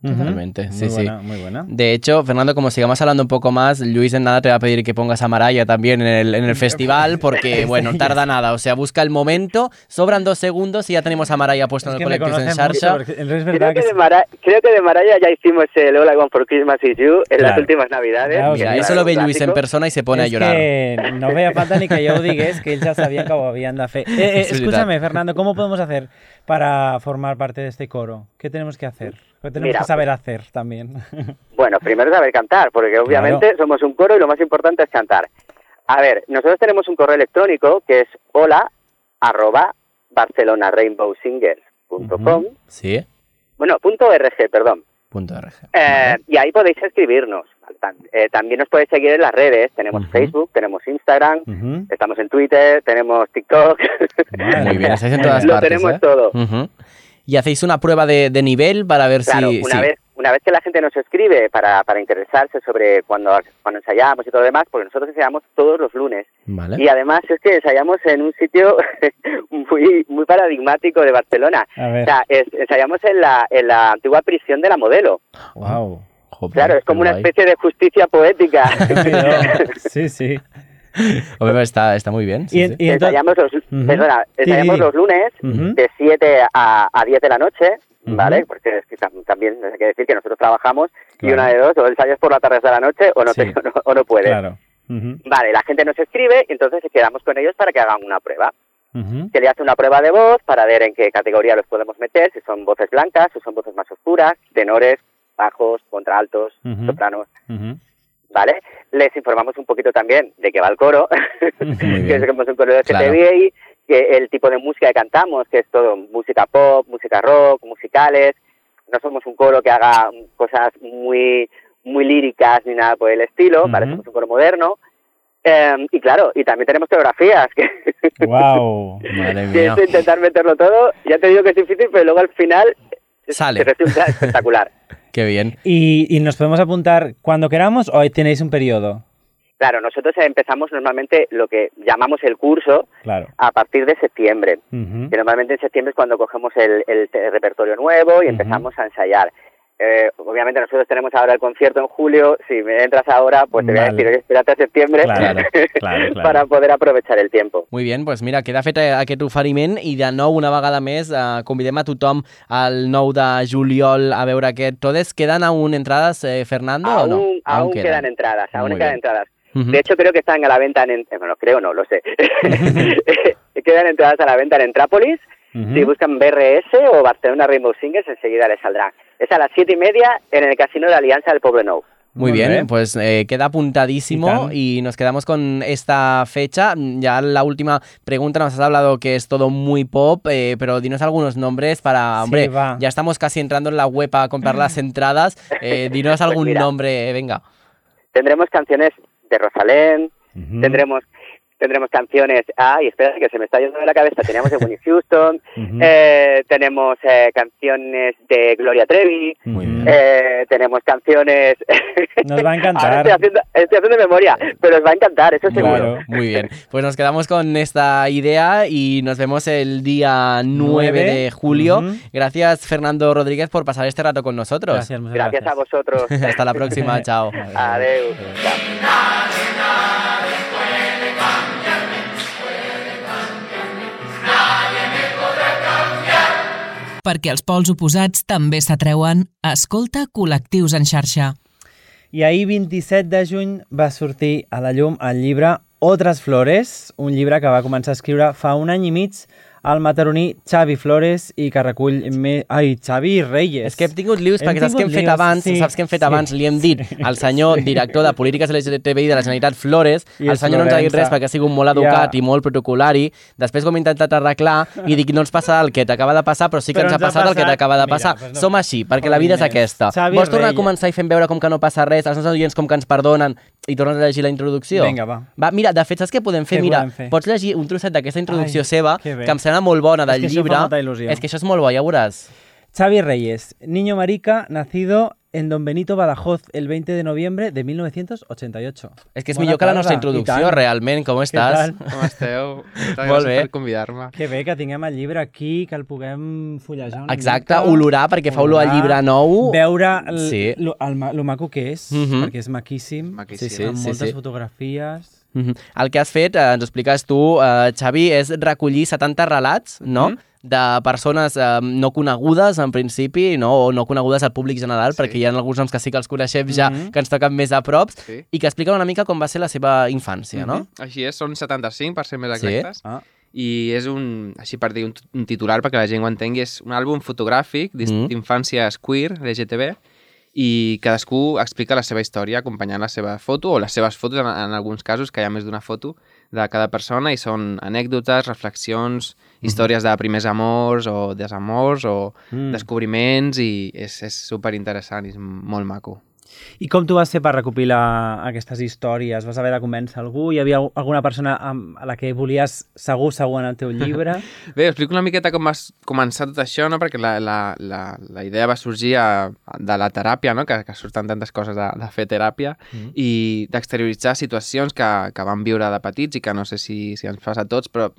Totalmente, Muy sí, sí. buena, Muy buena. De hecho, Fernando, como sigamos hablando un poco más, Luis en nada te va a pedir que pongas a Maraya también en el, en el *laughs* festival, porque, bueno, tarda nada. O sea, busca el momento, sobran dos segundos y ya tenemos a Maraya puesto Es en el colectivo en es Creo que, de Mara- creo que de Maraya ya hicimos el I Want for Christmas is You en las Claro. últimas navidades. Ya, o que sea, Mira, eso lo ve Luis en persona y se pone a llorar. que no feia falta ni que yo digués, que ells ja sabien que ho havien de fer. Eh, eh, *laughs* Es escúchame, Fernando, ¿cómo podemos hacer para formar parte de este coro? ¿Qué tenemos que hacer? ¿Qué tenemos Mira, que saber hacer también? *laughs* Bueno, primero saber cantar, porque obviamente somos un coro y lo más importante es cantar. A ver, nosotros tenemos un correo electrónico que es hola arroba barcelonarainbowsingers.com. Sí, Bueno, punto RG, perdón. punto RG. Eh, y ahí podéis escribirnos. Eh, también nos podéis seguir en las redes. Tenemos. Facebook, tenemos Instagram, estamos en Twitter, tenemos TikTok. Muy bien, estáis en *laughs* todas. Lo partes. tenemos ¿eh? todo. Y hacéis una prueba de, de nivel para ver Claro, si... una, sí. vez, una vez que la gente nos escribe para, para interesarse sobre cuando, cuando ensayamos y todo lo demás, porque nosotros ensayamos todos los lunes. Vale. Y además es que ensayamos en un sitio *laughs* muy muy paradigmático de Barcelona. O sea, es- ensayamos en la, en la antigua prisión de la modelo. wow. Joder, Claro, es como una guay. especie de justicia poética. *laughs* *laughs* Sí, sí. Hombre, está, está muy bien. sí, Y, sí. y entonces... ensayamos los, Ujú. perdona, Sí, ensayamos sí. los lunes Ujú. de 7 a, a 10 de la noche, Ujú. ¿vale? Porque es que tam- también hay que decir que nosotros trabajamos y Claro. una de dos, o ensayas por la tarde hasta la noche o no, te- *laughs* o no, o no puedes. Claro. Vale, la gente nos escribe y entonces quedamos con ellos para que hagan una prueba. Se le hace una prueba de voz para ver en qué categoría los podemos meter, si son voces blancas, si son voces más oscuras, tenores, bajos, contraltos, Ujú. sopranos, Ujú. ¿vale? Les informamos un poquito también de qué va el coro, *laughs* que somos un coro de Claro. LGTBI, que el tipo de música que cantamos, que es todo música pop, música rock, musicales. No somos un coro que haga cosas muy muy líricas ni nada por el estilo, ¿vale? Ujú. Somos un coro moderno. Eh, y claro, y también tenemos coreografías, que, *laughs* Wow. Madre que mía. es intentar meterlo todo. Ya te digo que es difícil, pero luego al final Sale. te resulta espectacular. Qué bien. ¿Y, ¿Y nos podemos apuntar cuando queramos o tenéis un periodo? Claro, nosotros empezamos normalmente lo que llamamos el curso Claro. a partir de septiembre. Que normalmente en septiembre es cuando cogemos el, repertorio nuevo y empezamos a ensayar. Eh, obviamente nosotros tenemos ahora el concierto en julio, si me entras ahora, pues te voy a decir, espérate a septiembre Claro, *laughs* claro, claro. para poder aprovechar el tiempo. Muy bien, doncs mira, queda fet aquest oferiment i de nou, una vegada més, eh, convidem a tothom al 9 de juliol a veure aquest Todes. Queden aún entrades, eh, Fernando, o aún, no? aún quedan. entradas, aún Muy quedan bien. entradas. De hecho, creo que están a la venta en... eh, Bueno, creo no, lo sé. *laughs* *laughs* quedan entradas a la venta en Entrápolis. Si buscan BRS o Barcelona Rainbow Singers, enseguida les saldrán. Es a las siete y media en el Casino de Alianza del Pueblo Nou. Muy bien, pues eh, queda apuntadísimo Y nos quedamos con esta fecha. Ya la última pregunta nos has hablado que es todo muy pop, eh, pero dinos algunos nombres para, Sí, hombre, va. ya estamos casi entrando en la web a comprar las *laughs* entradas. Eh, dinos Pues algún mira. nombre, eh, venga. Tendremos canciones de Rosalén, tendremos tendremos canciones, ay, espera que se me está yendo de la cabeza, teníamos de *laughs* Winnie Houston, eh, tenemos eh, canciones de Gloria Trevi, Muy Ujú. bien. eh, tenemos canciones... *laughs* Nos va a *laughs* Ahora encantar. estoy haciendo, estoy haciendo memoria, pero os va a encantar, eso seguro. Claro. Muy bien, pues nos quedamos con esta idea y nos vemos el día 9 Nueve. de julio. Gracias Fernando Rodríguez por pasar este rato con nosotros. Gracias, a vosotros. Hasta la próxima, chao. Chao. Perquè els pols oposats també s'atreuen, escolta col·lectius en xarxa. I ahir, 27 de juny, va sortir a la llum el llibre Otras Flores, un llibre que va començar a escriure fa un any i mig el mataroní Xavi Flores i que recull... Me... Ai, Xavi Reyes. És que hem tingut lius Hem perquè saps què hem fet lius, abans, sí, saps què hem fet sí. abans, li hem dit al senyor director de polítiques LGTBI de la Generalitat Flores, I el senyor no ens ha dit res perquè ha sigut molt educat Ja. i molt protocolari, després com he intentat arreglar i dic no ens passa el que t'acaba de passar però sí que Però ens ha ens ha passat el que passat. t'acaba de Mira, passar. doncs no. Som així, perquè la vida és aquesta. Xavi Vols tornar a Reyes. començar i fent veure com que no passa res, als nostres oients com que ens perdonen i tornes a llegir la introducció? Vinga, va. Va, mira, de fet, saps què podem fer? Què mira, podem fer? pots llegir un trosset d'aquesta introducció Ai, seva, que que em sembla molt bona del És que això fa llibre. molta il·lusió. És que això és molt bo, ja ho veuràs. Xavi Reyes, niño marica, nacido en Don Benito Badajoz el 20 de noviembre de 1988. És que és Bona millor que la tarda, nostra i introducció, tant. realment. Com estàs? tal? Com *laughs* esteu? Moltes Molt gràcies bé. per convidar-me. Que bé que tinguem el llibre aquí, que el puguem fullejar una Exacte, mica. olorar, perquè fa olor a Olorar, llibre nou. Veure el, Sí. lo, el, ma- lo maco que és, Mhm. perquè és maquíssim, Maquíssim. Sí, sí, amb sí, moltes sí. fotografies... Mhm. El que has fet, eh, ens ho expliques tu, eh, Xavi, és recollir 70 relats, no?, Mhm. De persones eh, no conegudes, en principi, no, o no conegudes al públic general, Sí. perquè hi ha alguns noms que sí que els coneixem ja, Mhm. que ens toquen més a prop, Sí. i que expliquen una mica com va ser la seva infància, no? Mhm. Així és, són 75, per ser més Sí. exactes. Ah. I és un, així per dir un, un titular perquè la gent ho entengui, és un àlbum fotogràfic d'ins- Mm. d'infàncies queer, LGTB, i cadascú explica la seva història acompanyant la seva foto o les seves fotos, en, en alguns casos, que hi ha més d'una foto de cada persona i són anècdotes, reflexions, històries de primers amors o desamors o Mm. descobriments i és, és superinteressant i és molt maco. I com tu vas fer per recopilar aquestes històries? Vas haver de convèncer algú? Hi havia alguna persona amb- a la que volies segur, segur en el teu llibre? *laughs* Bé, explico una miqueta com va s- començar tot això, no? perquè la, la, la, la idea va sorgir a, de la teràpia, no? que, que surten tantes coses de, de fer teràpia, mm. i d'exterioritzar situacions que, que vam viure de petits i que no sé si, si ens passa a tots, però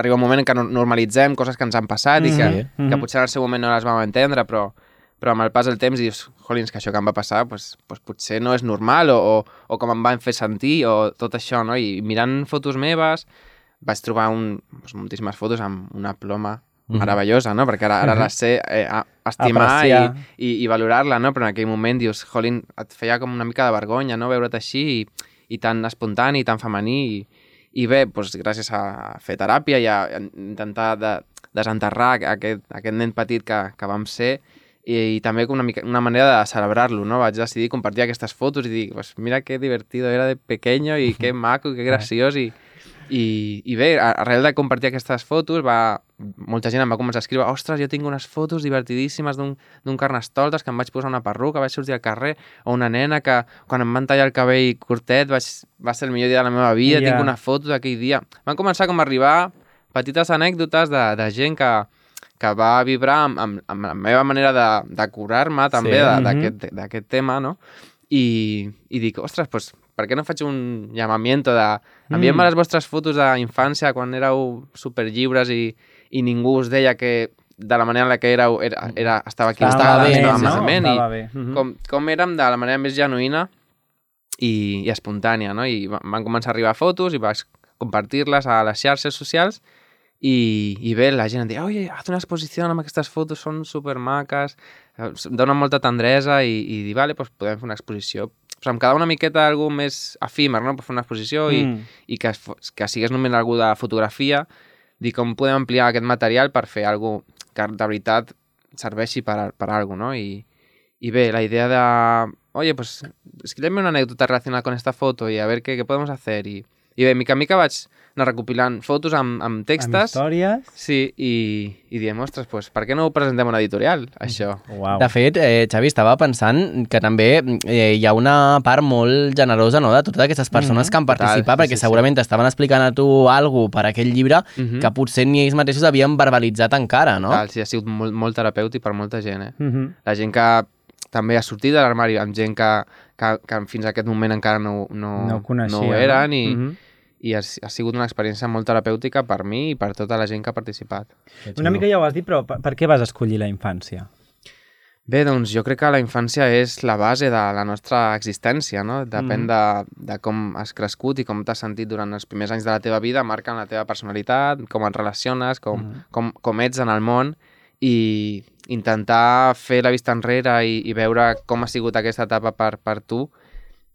arriba un moment en què no- normalitzem coses que ens han passat i que, Mhm, que mhm. potser en el seu moment no les vam entendre, però, però amb el pas del temps dius, jolins, que això que em va passar pues, pues potser no és normal o, o, o com em van fer sentir o tot això, no? I mirant fotos meves vaig trobar un, pues, moltíssimes fotos amb una ploma Mhm. meravellosa, no? Perquè ara, ara les sé eh, a- estimar i, Apreciar. i, i valorar-la, no? Però en aquell moment dius, jolín, et feia com una mica de vergonya, no? Veure't així i, i tan espontani, tan femení i, i bé, doncs, gràcies a fer teràpia i a intentar de, desenterrar aquest, aquest nen petit que, que vam ser i, i també com una, mica, una manera de celebrar-lo, no? Vaig decidir compartir aquestes fotos i dir, pues mira que divertido era de pequeño i que maco, que graciós i, i, i bé, arrel de compartir aquestes fotos va, molta gent em va començar a escriure ostres, jo tinc unes fotos divertidíssimes d'un carnestoltes que em vaig posar una perruca, vaig sortir al carrer, o una nena que quan em van tallar el cabell curtet vaig, va ser el millor dia de la meva vida, Ja. tinc una foto d'aquell dia. Van començar com a arribar petites anècdotes de, de gent que, que va vibrar amb, amb, amb la meva manera de, de curar-me també Sí, mhm. d'aquest tema, no? I, i dic, ostres, pues, per què no faig un llamamiento de... Enviem-me Mm. les vostres fotos d'infància quan éreu superllibres i, i ningú us deia que de la manera en la que éreu era, era, estava aquí, Estava bé, estava no? malament, Estava i bé. Mhm. com, com érem de la manera més genuïna i, i espontània, no? I va- van començar a arribar fotos i vaig compartir-les a les xarxes socials i, i bé, la gent em deia, oye, haz una exposició amb aquestes fotos, són supermaques, eh, em donen molta tendresa i, i dir, vale, pues podem fer una exposició. Però em quedava una miqueta algú més efímer, no?, per fer una exposició i, Mm. i que, es fo- que sigués només algú de fotografia, dir com podem ampliar aquest material per fer alguna que de veritat serveixi per, per a alguna no? I, I bé, la idea de oye, pues escríbeme una anécdota relacionada con esta foto y a ver qué, qué podemos hacer. I, i bé, mica en mica vaig anar recopilant fotos amb, amb Amb textes. històries. Sí, i, i diem, ostres, pues, per què no ho presentem a una editorial, això? Uau. De fet, eh, Xavi, estava pensant que també eh, hi ha una part molt generosa no, de totes aquestes persones Mhm. que han Total, participat, sí, perquè sí, sí. segurament t'estaven explicant a tu alguna per aquell llibre Mhm. que potser ni ells mateixos havien verbalitzat encara, no? Tal, sí, ha sigut molt, molt terapèutic per molta gent, eh? Mhm. La gent que també ha sortit de l'armari amb gent que, que, que fins a aquest moment encara no, no, No ho coneixia. no ho eren i, Mhm. I ha, ha sigut una experiència molt terapèutica per mi i per tota la gent que ha participat. Una mica ja ho has dit, però per, per què vas escollir la infància? Bé, doncs jo crec que la infància és la base de la nostra existència, no? Depèn Mhm. de, de com has crescut i com t'has sentit durant els primers anys de la teva vida, marquen la teva personalitat, com et relaciones, com, Mhm. com, com ets en el món i intentar fer la vista enrere i, i veure com ha sigut aquesta etapa per, per tu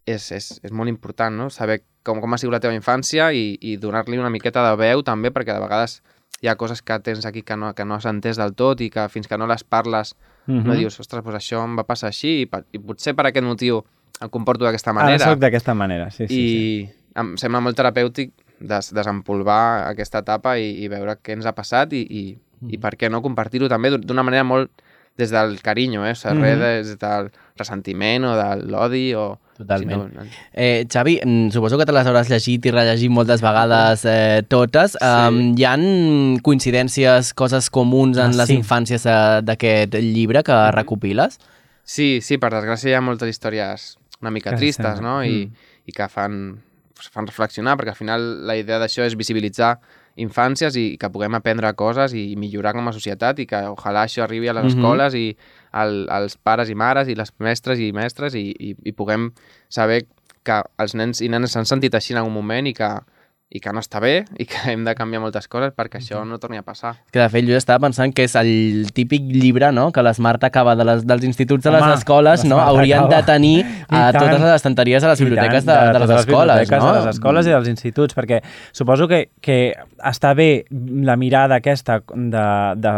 és, és, és molt important, no? Saber com, com ha sigut la teva infància i, i donar-li una miqueta de veu també, perquè de vegades hi ha coses que tens aquí que no, que no has entès del tot i que fins que no les parles Mhm. no dius, ostres, doncs això em va passar així i, i potser per aquest motiu em comporto d'aquesta Ara manera. soc d'aquesta manera, sí, sí. I sí. em sembla molt terapèutic des, desempolvar aquesta etapa i, i veure què ens ha passat i, i, Mm. i per què no compartir-ho també d'un- d'una manera molt des del carinyo, eh? O sigui, Mhm. res des del ressentiment o de l'odi o... Totalment. sinó- Eh, Xavi, mm, suposo que te les hauràs llegit i rellegit moltes vegades eh, totes. Sí. Um, hi han coincidències, coses comuns en Ah, les sí. infàncies eh, d'aquest llibre que recopiles? Sí, sí, per desgràcia hi ha moltes històries una mica Que tristes, sembla. no? I, Mm. i que fan, fan reflexionar, perquè al final la idea d'això és visibilitzar infàncies i que puguem aprendre coses i millorar com a societat i que ojalà això arribi a les Mhm. escoles i al, als pares i mares i les mestres i mestres i, i, i puguem saber que els nens i nenes s'han sentit així en algun moment i que, i que no està bé i que hem de canviar moltes coses perquè això no torni a passar. Que de fet jo estava pensant que és el típic llibre no? que l'Smart acaba de les, dels instituts de les Home, escoles, no? haurien acaba. de tenir a I tant. totes les estanteries de les biblioteques tant, de, de, les totes escoles, no? De les escoles i dels instituts, perquè suposo que, que està bé la mirada aquesta de, de,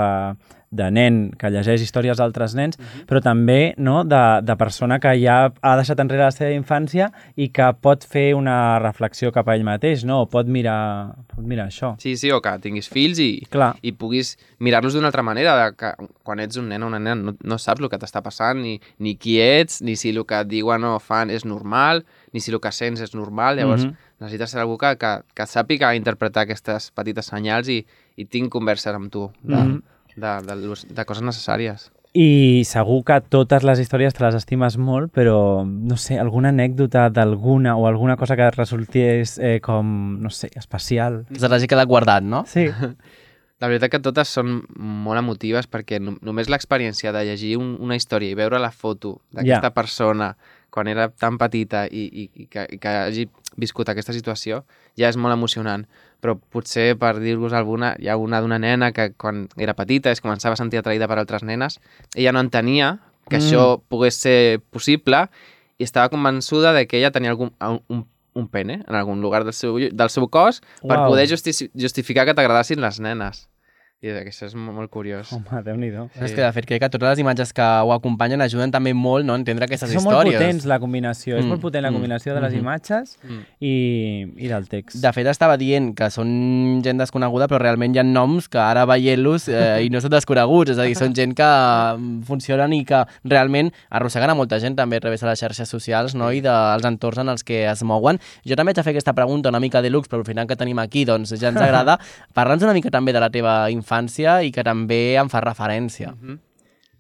de nen que llegeix històries d'altres nens, però també no, de, de persona que ja ha deixat enrere la seva infància i que pot fer una reflexió cap a ell mateix, no? O pot mirar, pot mirar això. Sí, sí, o que tinguis fills i, Clar. i puguis mirar-los d'una altra manera, de que quan ets un nen o una nena no, no saps el que t'està passant, ni, ni qui ets, ni si el que et diuen o fan és normal, ni si el que sents és normal, llavors Mhm. necessites ser algú que, que, que sàpiga interpretar aquestes petites senyals i, i tinc converses amb tu de, Mhm. de, de, de, de coses necessàries. I segur que totes les històries te les estimes molt, però, no sé, alguna anècdota d'alguna o alguna cosa que resultés eh, com, no sé, especial. Se l'hagi quedat guardat, no? Sí. *laughs* La veritat que totes són molt emotives perquè no, només l'experiència de llegir un, una història i veure la foto d'aquesta Ja. persona quan era tan petita i, i, i, que, i que hagi viscut aquesta situació ja és molt emocionant. Però potser, per dir-vos alguna, hi ha una d'una nena que quan era petita es començava a sentir atraïda per altres nenes, ella no entenia que Mm. això pogués ser possible i estava convençuda de que ella tenia algun, un, un pene en algun lugar del seu, del seu cos per Uau. poder justi justificar que t'agradassin les nenes. I que això és molt, molt curiós. Home, Déu-n'hi-do. Sí. És que, de fet, crec que totes les imatges que ho acompanyen ajuden també molt no? a entendre aquestes Són molt històries. potents la combinació, és Mm, molt potent la mm, combinació de les mhm. imatges Mm. i, i del text. De fet, estava dient que són gent desconeguda, però realment hi ha noms que ara veient-los eh, i no són desconeguts, és a dir, són gent que mm, funcionen i que realment arrosseguen a molta gent també a través de les xarxes socials no? i dels entorns en els que es mouen. Jo també haig de fer aquesta pregunta una mica de lux, però al final que tenim aquí doncs ja ens agrada. *laughs* Parla'ns una mica també de la teva infància i que també em fa referència. Mm -hmm.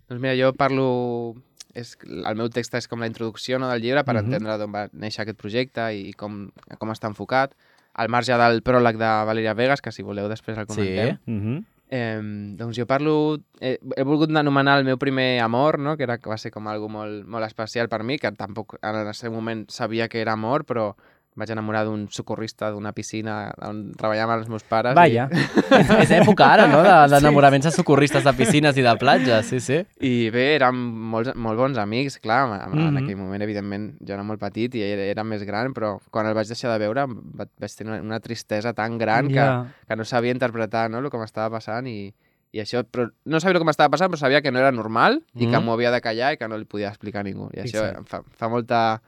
Doncs mira, jo parlo... És, el meu text és com la introducció no, del llibre per Mhm. entendre d'on va néixer aquest projecte i com, com està enfocat. Al marge del pròleg de Valeria Vegas, que si voleu després el comentem. Sí. Mhm. Eh, doncs jo parlo... Eh, he volgut anomenar el meu primer amor, no? que, era, que va ser com algo molt, molt especial per mi, que tampoc en el seu moment sabia que era amor, però vaig enamorar d'un socorrista d'una piscina on treballaven els meus pares. Vaja. *laughs* és època ara, no?, de- d'enamoraments de socorristes de piscines i de platges, sí, sí. I, I bé, érem molts, molt bons amics, clar, en, mm -hmm. en Mhm. aquell moment, evidentment, jo era molt petit i ell era més gran, però quan el vaig deixar de veure vaig tenir una, una tristesa tan gran Ja. que, que no sabia interpretar no, el que m'estava passant i, i això, però no sabia el que m'estava passant, però sabia que no era normal i que Mm. m'ho havia de callar i que no li podia explicar a ningú. I això Fixa't. em fa, fa molta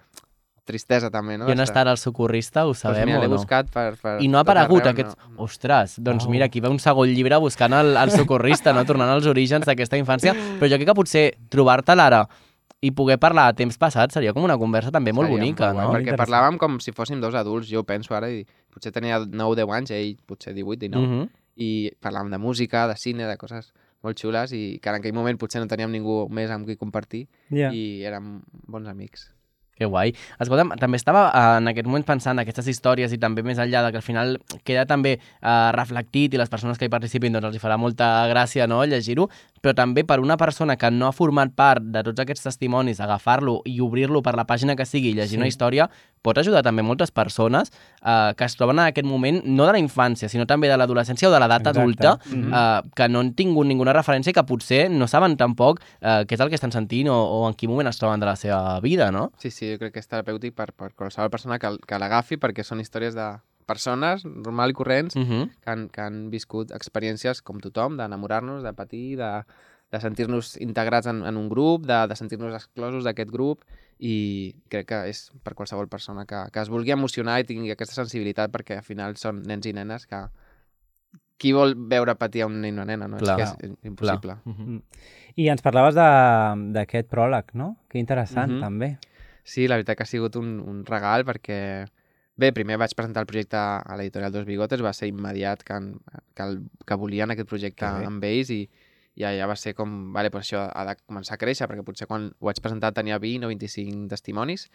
tristesa també, no? I on Estar- està ara el socorrista, ho Pues sabem mira, o no? buscat per, per I no ha aparegut arreu, aquest... no. Ostres, doncs Oh. mira, aquí ve un segon llibre buscant el, el socorrista, no? tornant als orígens d'aquesta infància, però jo crec que potser trobar-te l'ara i poder parlar a temps passat seria com una conversa també molt Seria bonica, molt no? Perquè parlàvem com si fóssim dos adults, jo penso ara, i potser tenia 9-10 anys, ell potser 18, 19, Mhm. i parlàvem de música, de cine, de coses molt xules, i que en aquell moment potser no teníem ningú més amb qui compartir, Ja. i érem bons amics. Que guai. Escolta'm, també estava eh, en aquest moment pensant en aquestes històries i també més enllà de que al final queda també eh, reflectit i les persones que hi participin doncs els hi farà molta gràcia no, llegir-ho, però també per una persona que no ha format part de tots aquests testimonis, agafar-lo i obrir-lo per la pàgina que sigui i llegir Sí. una història, pot ajudar també moltes persones eh, que es troben en aquest moment, no de la infància, sinó també de l'adolescència o de l'edat adulta, Mhm. eh, que no han tingut ninguna referència i que potser no saben tampoc eh, què és el que estan sentint o, o en quin moment es troben de la seva vida, no? Sí, sí, jo crec que és terapèutic per, per qualsevol persona que, que l'agafi, perquè són històries de persones normal i corrents Uh -huh. que han, que han viscut experiències com tothom, d'enamorar-nos, de patir, de, de sentir-nos integrats en, en un grup, de, de sentir-nos exclosos d'aquest grup i crec que és per qualsevol persona que, que es vulgui emocionar i tingui aquesta sensibilitat perquè al final són nens i nenes que qui vol veure patir a un nen o una nena, no? Clar. és que és impossible. Uh -huh. I ens parlaves de- d'aquest pròleg, no? Que interessant, Mhm. també. Sí, la veritat que ha sigut un, un regal perquè... Bé, primer vaig presentar el projecte a l'editorial Dos Bigotes, va ser immediat que, en- que, el, que volien aquest projecte Que bé. amb ells i, i ja va ser com, vale, pues això ha de començar a créixer, perquè potser quan ho vaig presentar tenia 20 o 25 testimonis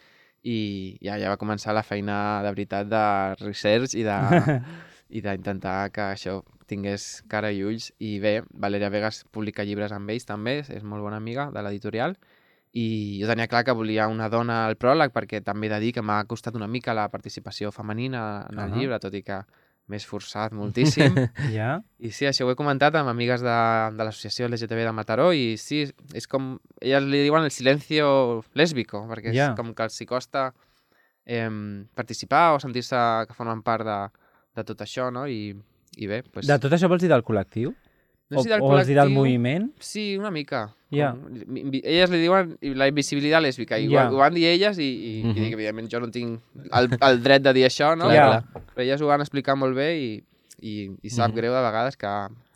i ja, ja va començar la feina de veritat de research i de *laughs* i d'intentar que això tingués cara i ulls. I bé, Valeria Vegas publica llibres amb ells també, és molt bona amiga de l'editorial, i jo tenia clar que volia una dona al pròleg perquè també he de dir que m'ha costat una mica la participació femenina en el Ah. llibre, tot i que m'he esforçat *laughs* moltíssim. ja? I sí, això ho he comentat amb amigues de, de l'associació LGTB de Mataró i sí, és com... Elles li diuen el silencio lésbico, perquè Ja. és com que els hi costa eh, participar o sentir-se que formen part de, de tot això, no? I, i bé, pues, De tot això vols dir del col·lectiu? No sé si o, del o vols dir del col·lectiu- moviment? Sí, una mica. Ja. Com- Elles li diuen la invisibilitat lèsbica, i Ja. ho, ho van dir elles i, i, Mhm. i dic, evidentment jo no tinc el, el dret de dir això, no? Clar, Però, elles ho van explicar molt bé i, i, i sap Mhm. greu de vegades que,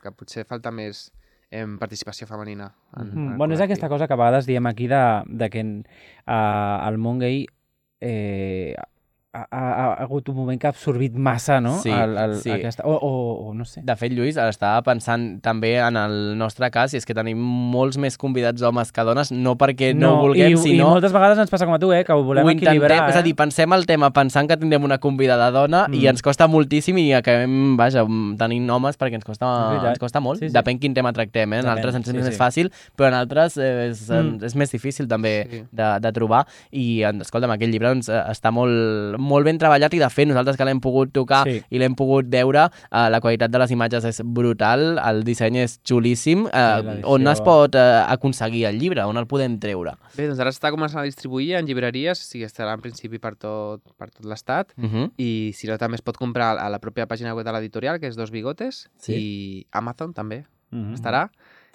que potser falta més em, participació femenina. En, en Mm, el bueno, és aquesta cosa que a vegades diem aquí de, de que uh, el món gay eh, ha, ha, ha hagut un moment que ha absorbit massa, no? Sí, el, el, sí. Aquesta, o, o, o no sé. De fet, Lluís, estava pensant també en el nostre cas, i és que tenim molts més convidats homes que dones, no perquè no, ho vulguem, i, sinó... I moltes vegades ens passa com a tu, eh? Que ho volem ho intentem, equilibrar, eh? és a dir, pensem el tema pensant que tindrem una convidada dona mm. i ens costa moltíssim i acabem, vaja, tenint homes perquè ens costa, ens costa molt. Sí, sí. Depèn quin tema tractem, eh? En Depèn, altres ens és sí, més sí. fàcil, però en altres eh, és, Mm. és més difícil també Sí. de, de trobar. I, escolta'm, aquest llibre doncs, eh, està molt, molt ben treballat i, de fet, nosaltres que l'hem pogut tocar Sí. i l'hem pogut veure, eh, la qualitat de les imatges és brutal, el disseny és xulíssim. Eh, l'edició- on es pot eh, aconseguir el llibre? On el podem treure? Bé, doncs ara està començant a distribuir en llibreries, o sigui, estarà en principi per tot, per tot l'estat, Uh -huh. i si no també es pot comprar a la pròpia pàgina web de l'editorial, que és Dos Bigotes, Sí. i Amazon també Mhm. estarà.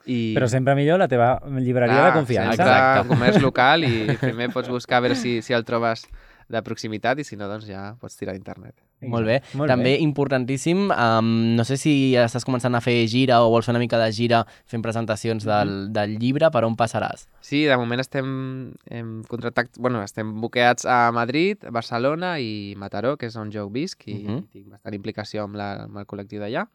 I... Però sempre millor la teva llibreria Clar, de confiança. sempre Exacte. comerç local i primer pots buscar a veure si, si el trobes de proximitat i si no, doncs ja pots tirar a internet. Molt bé. Molt També bé. importantíssim, um, no sé si ja estàs començant a fer gira o vols fer una mica de gira fent presentacions del, del llibre, per on passaràs? Sí, de moment estem hem contractat, bueno, estem buqueats a Madrid, Barcelona i Mataró, que és on jo visc i Mhm. tinc bastant implicació amb, la, amb el col·lectiu d'allà.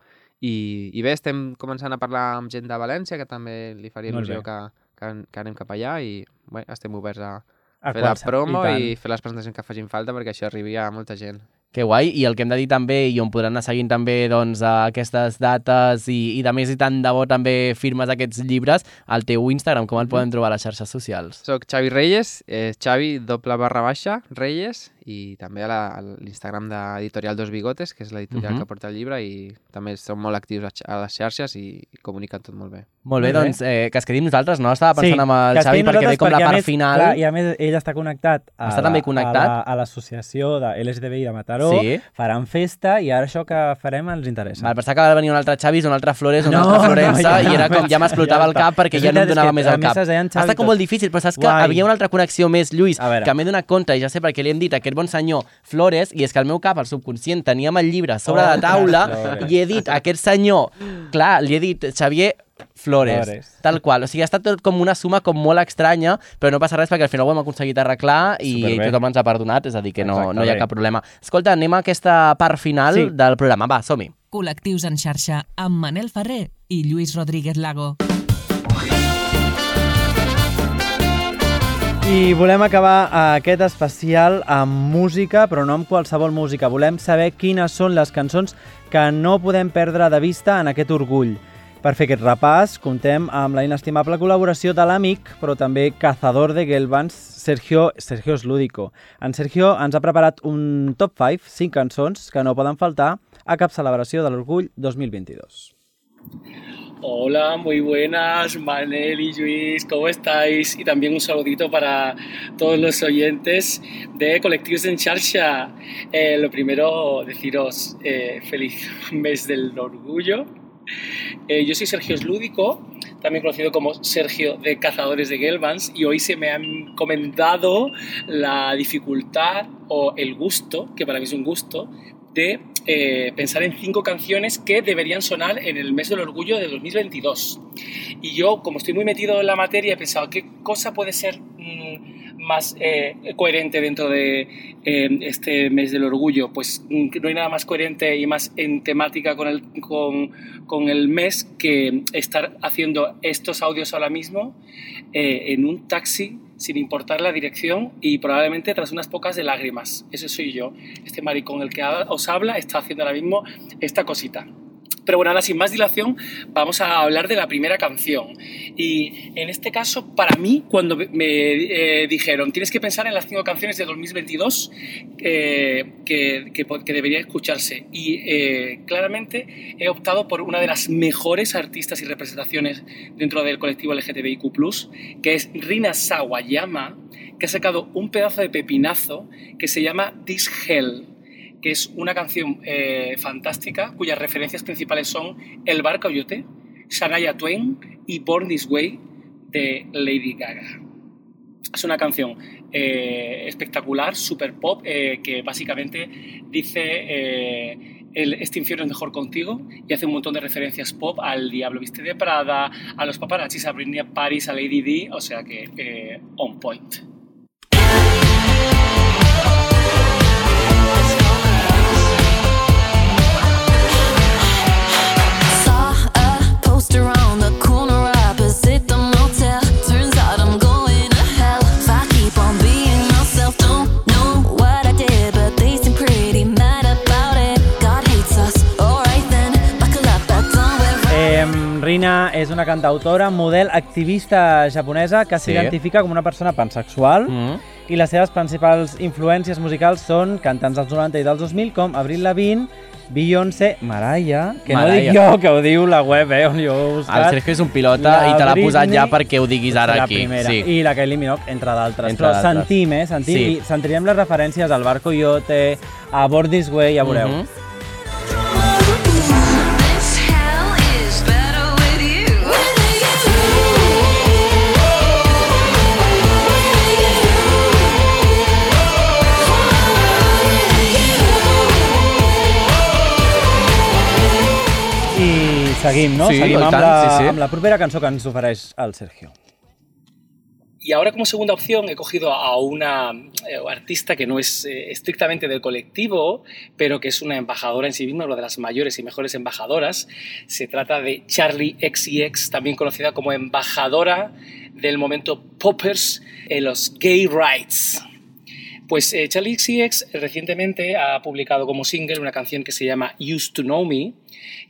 I, I bé, estem començant a parlar amb gent de València, que també li faria il·lusió que, que, que anem cap allà i bé, estem oberts a, A fer la promo tant. i, fer les presentacions que facin falta perquè això arribi a molta gent. Que guai, i el que hem de dir també, i on podran anar seguint també doncs, aquestes dates i, i de més i tant de bo també firmes aquests llibres, al teu Instagram, com el poden trobar a les xarxes socials? Soc Xavi Reyes, eh, Xavi doble barra baixa, Reyes, i també a la- l'Instagram d'Editorial Dos Bigotes, que és l'editorial Mhm. que porta el llibre, i també són molt actius a, a les xarxes i, i comuniquen tot molt bé. Molt bé, Molt doncs eh, que es quedi amb nosaltres, no? Estava pensant Sí, amb el Xavi perquè ve com la perquè, a part més, final. Clar, I a més, ell està connectat a, Està la, també connectat? a, la, l'associació de LGTBI de Mataró, Sí. faran festa i ara això que farem ens interessa. Val, pensava que va venir un altre Xavis, un altre Flores, un No, altre no, Florença, ja, i era com, ja m'explotava ja el cap perquè ja no em donava més el cap. Xavi Està com molt difícil, però saps que Guai. havia una altra connexió més, Lluís, que m'he donat compte, i ja sé per què li hem dit aquest bon senyor Flores, i és que al meu cap, al subconscient, teníem el llibre sobre Oh, la taula, Flores. i he dit a aquest senyor, clar, li he dit Xavier Flores, Flores. tal qual. O sigui, ha estat tot com una suma com molt estranya, però no passa res perquè al final ho hem aconseguit arreglar i Superbé. tothom ens ha perdonat, és a dir, que no, no hi ha cap problema. Escolta, anem a aquesta part final Sí. del programa. Va, som-hi. Col·lectius en xarxa amb Manel Ferrer i Lluís Rodríguez Lago. I volem acabar aquest especial amb música, però no amb qualsevol música. Volem saber quines són les cançons que no podem perdre de vista en aquest orgull. Per fer aquest repàs, contem amb la inestimable col·laboració de l'amic, però també cazador de Gelbans, Sergio, Sergio Slúdico. En Sergio ens ha preparat un top 5, 5 cançons que no poden faltar a cap celebració de l'Orgull 2022. Hola, muy buenas, Manel y Luis, ¿cómo estáis? Y también un saludito para todos los oyentes de Colectivos en Charcha. Eh, lo primero, deciros eh, feliz *laughs* mes del orgullo. Eh, yo soy Sergio Slúdico, también conocido como Sergio de Cazadores de Gelbans, y hoy se me han comentado la dificultad o el gusto, que para mí es un gusto, de eh, pensar en cinco canciones que deberían sonar en el mes del orgullo de 2022. Y yo, como estoy muy metido en la materia, he pensado qué cosa puede ser mm, más eh, coherente dentro de eh, este mes del orgullo. Pues mm, no hay nada más coherente y más en temática con el, con, con el mes que estar haciendo estos audios ahora mismo eh, en un taxi sin importar la dirección y probablemente tras unas pocas de lágrimas. Eso soy yo. Este maricón el que os habla está haciendo ahora mismo esta cosita. Pero bueno, ahora sin más dilación, vamos a hablar de la primera canción. Y en este caso, para mí, cuando me eh, dijeron, tienes que pensar en las cinco canciones de 2022 eh, que, que, debería escucharse. Y eh, claramente he optado por una de las mejores artistas y representaciones dentro del colectivo LGTBIQ+, que es Rina Sawayama, que ha sacado un pedazo de pepinazo que se llama This Hell que es una canción eh, fantástica cuyas referencias principales son El Bar Coyote, Shania Twain y Born This Way de Lady Gaga. Es una canción eh, espectacular, super pop, eh, que básicamente dice este infierno es mejor contigo y hace un montón de referencias pop al Diablo Viste de Prada, a los paparazzis, a Britney Paris, a Lady D, o sea que on point. Rina és una cantautora, model, activista japonesa que Sí. s'identifica com una persona pansexual Mm. i les seves principals influències musicals són cantants dels 90 i dels 2000 com Avril Lavigne, Beyoncé, Mariah, que no Mariah. dic jo, que ho diu la web, eh, on jo he buscat. El Sergio és un pilota La i te l'ha posat ja perquè ho diguis ara la aquí. primera. Sí. I la Kylie Minogue, entre d'altres. Però sentim, eh? Sentim, Sí. sentirem les referències al Bar Coyote, a Born This Way, ja veureu. Mhm. This seguim, no? Sí, seguim i amb, tant, la, sí, sí. amb la propera cançó que ens ofereix el Sergio. Y ahora como segunda opción he cogido a una eh, artista que no es eh, estrictamente del colectivo, pero que es una embajadora en sí misma, una de las mayores y mejores embajadoras. Se trata de Charlie XCX, también conocida como embajadora del momento Poppers en los gay rights. Pues eh, Charlie XCX recientemente ha publicado como single una canción que se llama Used to Know Me,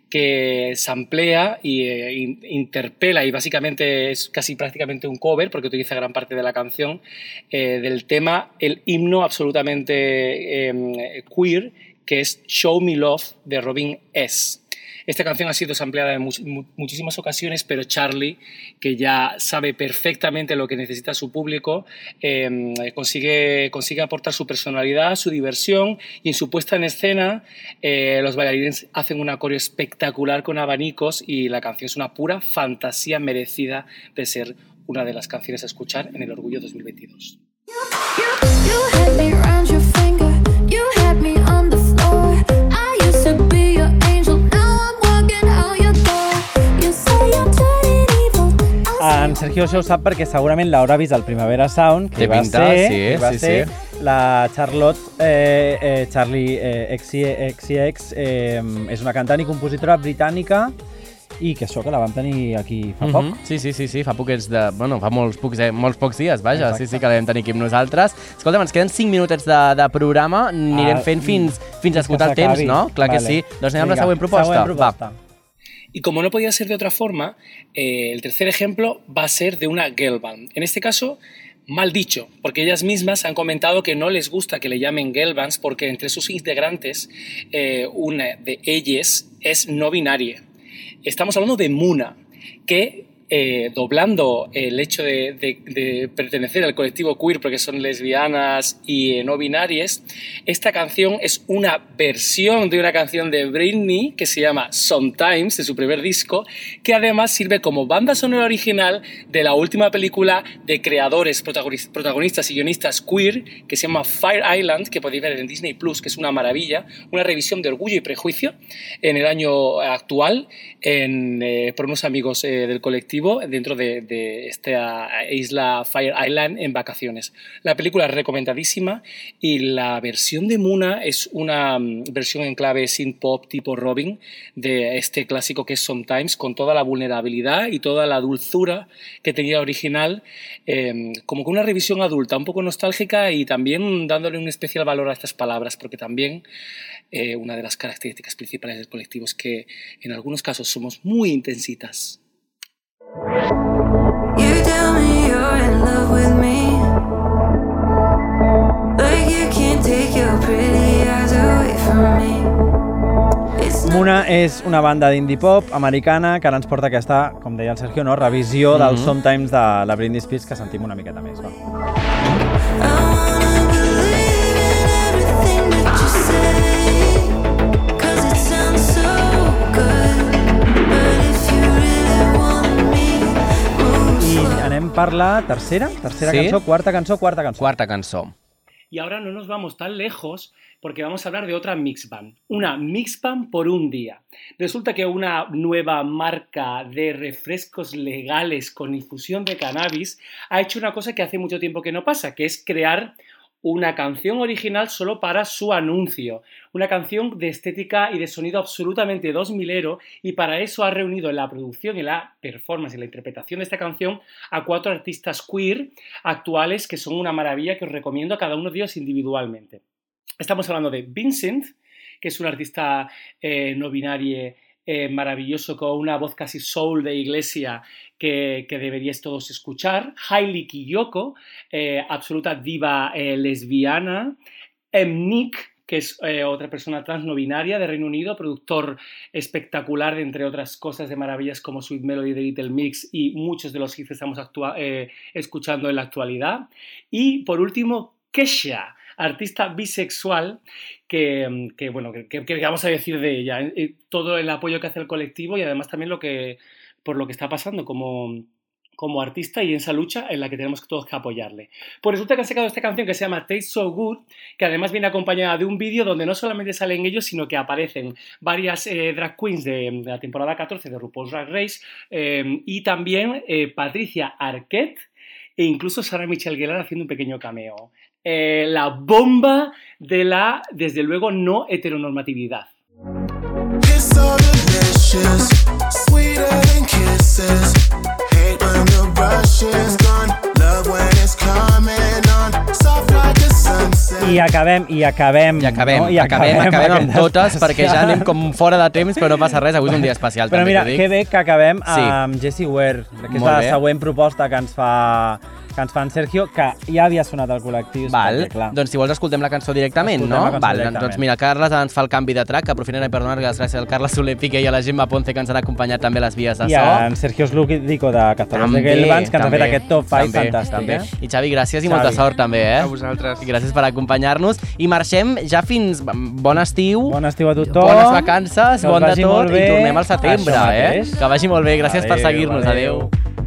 que samplea y eh, in- interpela y básicamente es casi prácticamente un cover porque utiliza gran parte de la canción eh, del tema, el himno absolutamente eh, queer que es Show Me Love de Robin S. Esta canción ha sido sampleada en much- mu- muchísimas ocasiones, pero Charlie, que ya sabe perfectamente lo que necesita su público, eh, consigue, consigue aportar su personalidad, su diversión y en su puesta en escena eh, los bailarines hacen un coreo espectacular con abanicos y la canción es una pura fantasía merecida de ser una de las canciones a escuchar en el Orgullo 2022. You had me round your finger, you En Sergio això ho sap perquè segurament l'haurà vist al Primavera Sound, que Té va pinta, ser, sí, que va sí, ser sí. la Charlotte eh, eh, Charlie eh, XCX, eh, és una cantant i compositora britànica i que això que la vam tenir aquí fa poc. Mhm. Sí, sí, sí, sí, fa poquets de... Bueno, fa molts pocs, eh, molts pocs dies, vaja, Exacte. sí, sí, que la vam tenir aquí amb nosaltres. Escolta'm, ens queden 5 minutets de, de programa, anirem Ah, fent fins, fins a fins que esgotar el temps, no? Clar que Vale. sí. Doncs anem amb la Vinga, següent proposta. següent proposta. Y como no podía ser de otra forma, eh, el tercer ejemplo va a ser de una girl band. En este caso, mal dicho, porque ellas mismas han comentado que no les gusta que le llamen girl bands porque entre sus integrantes, eh, una de ellas es no binaria. Estamos hablando de Muna, que eh, doblando el hecho de, pertenecer al colectivo queer porque son lesbianas y eh, no binarias, esta canción es una versión de una canción de Britney que se llama Sometimes, de su primer disco, que además sirve como banda sonora original de la última película de creadores, protagonis- protagonistas y guionistas queer que se llama Fire Island, que podéis ver en Disney Plus, que es una maravilla, una revisión de Orgullo y Prejuicio en el año actual eh, por unos amigos del colectivo dentro de, de esta isla Fire Island en vacaciones. La película es recomendadísima y la versión de Muna es una mm, versión en clave synth pop tipo Robin de este clásico que es Sometimes con toda la vulnerabilidad y toda la dulzura que tenía original eh, como con una revisión adulta, un poco nostálgica y también dándole un especial valor a estas palabras porque también eh, una de las características principales del colectivo es que en algunos casos somos muy intensitas. Muna és una banda d'indie pop americana que ara ens porta aquesta, com deia el Sergio, no? revisió del Mhm. Sometimes de la Britney Spears que sentim una miqueta més. Va. Per la tercera, tercera Sí? cançó, quarta cançó, quarta cançó. Quarta cançó. Y ahora no nos vamos tan lejos porque vamos a hablar de otra mix band. Una mix band por un día. Resulta que una nueva marca de refrescos legales con infusión de cannabis ha hecho una cosa que hace mucho tiempo que no pasa, que es crear una canción original solo para su anuncio. Una canción de estética y de sonido absolutamente 2000ero y para eso ha reunido en la producción y la performance y la interpretación de esta canción a cuatro artistas queer actuales que son una maravilla que os recomiendo a cada uno de ellos individualmente. Estamos hablando de Vincent, que es un artista eh, no binario eh, maravilloso con una voz casi soul de iglesia que, deberíais todos escuchar. Hailey Kiyoko, eh, absoluta diva eh, lesbiana. Em Nick, que es eh, otra persona trans no binaria de Reino Unido, productor espectacular, entre otras cosas de maravillas como Sweet Melody de Little Mix y muchos de los hits que estamos escuchando en la actualidad. Y por último, Kesha, artista bisexual que, mm, bueno, que, vamos a decir de ella, eh, eh, todo el apoyo que hace el colectivo y además también lo que, por lo que está pasando como, como artista y en esa lucha en la que tenemos todos que apoyarle. Pues resulta que han sacado esta canción que se llama Taste So Good, que además viene acompañada de un vídeo donde no solamente salen ellos, sino que aparecen varias eh, drag queens de, la temporada 14 de RuPaul's Drag Race y también Patricia Arquette e incluso Sarah Michelle Gellar haciendo un pequeño cameo. Eh, la bomba de la, desde luego, no heteronormatividad. I acabem, i acabem. I acabem, no? I acabem, acabem amb aquest totes, perquè ja especial. anem com fora de temps, però no passa res, avui és un dia especial, Però també mira, que bé que acabem Sí. amb Jessie Ware, que és Molt la bé. següent proposta que ens fa que ens fa en Sergio, que ja havia sonat al col·lectiu. Val, perquè, clar, doncs si vols escoltem la cançó directament, Escoltem no? cançó Val, directament. doncs mira, Carles ens fa el canvi de track, que aprofitarem per donar les gràcies al Carles Soler Piqué i a la Gemma Ponce que ens han acompanyat també a les vies de I so. en Sergio Slúdico de Cazadors de Gelbans, que ens ha fet aquest top 5 també, fantàstic. També. Eh? I Xavi, gràcies i Xavi. molta sort també, eh? A vosaltres. I gràcies per acompanyar-nos. I marxem ja fins... Bon estiu. Bon estiu a tothom. Bones vacances, Que bon de tot i tornem al setembre, eh? Que vagi molt bé. Gràcies per Adéu, seguir-nos. adéu. Adéu.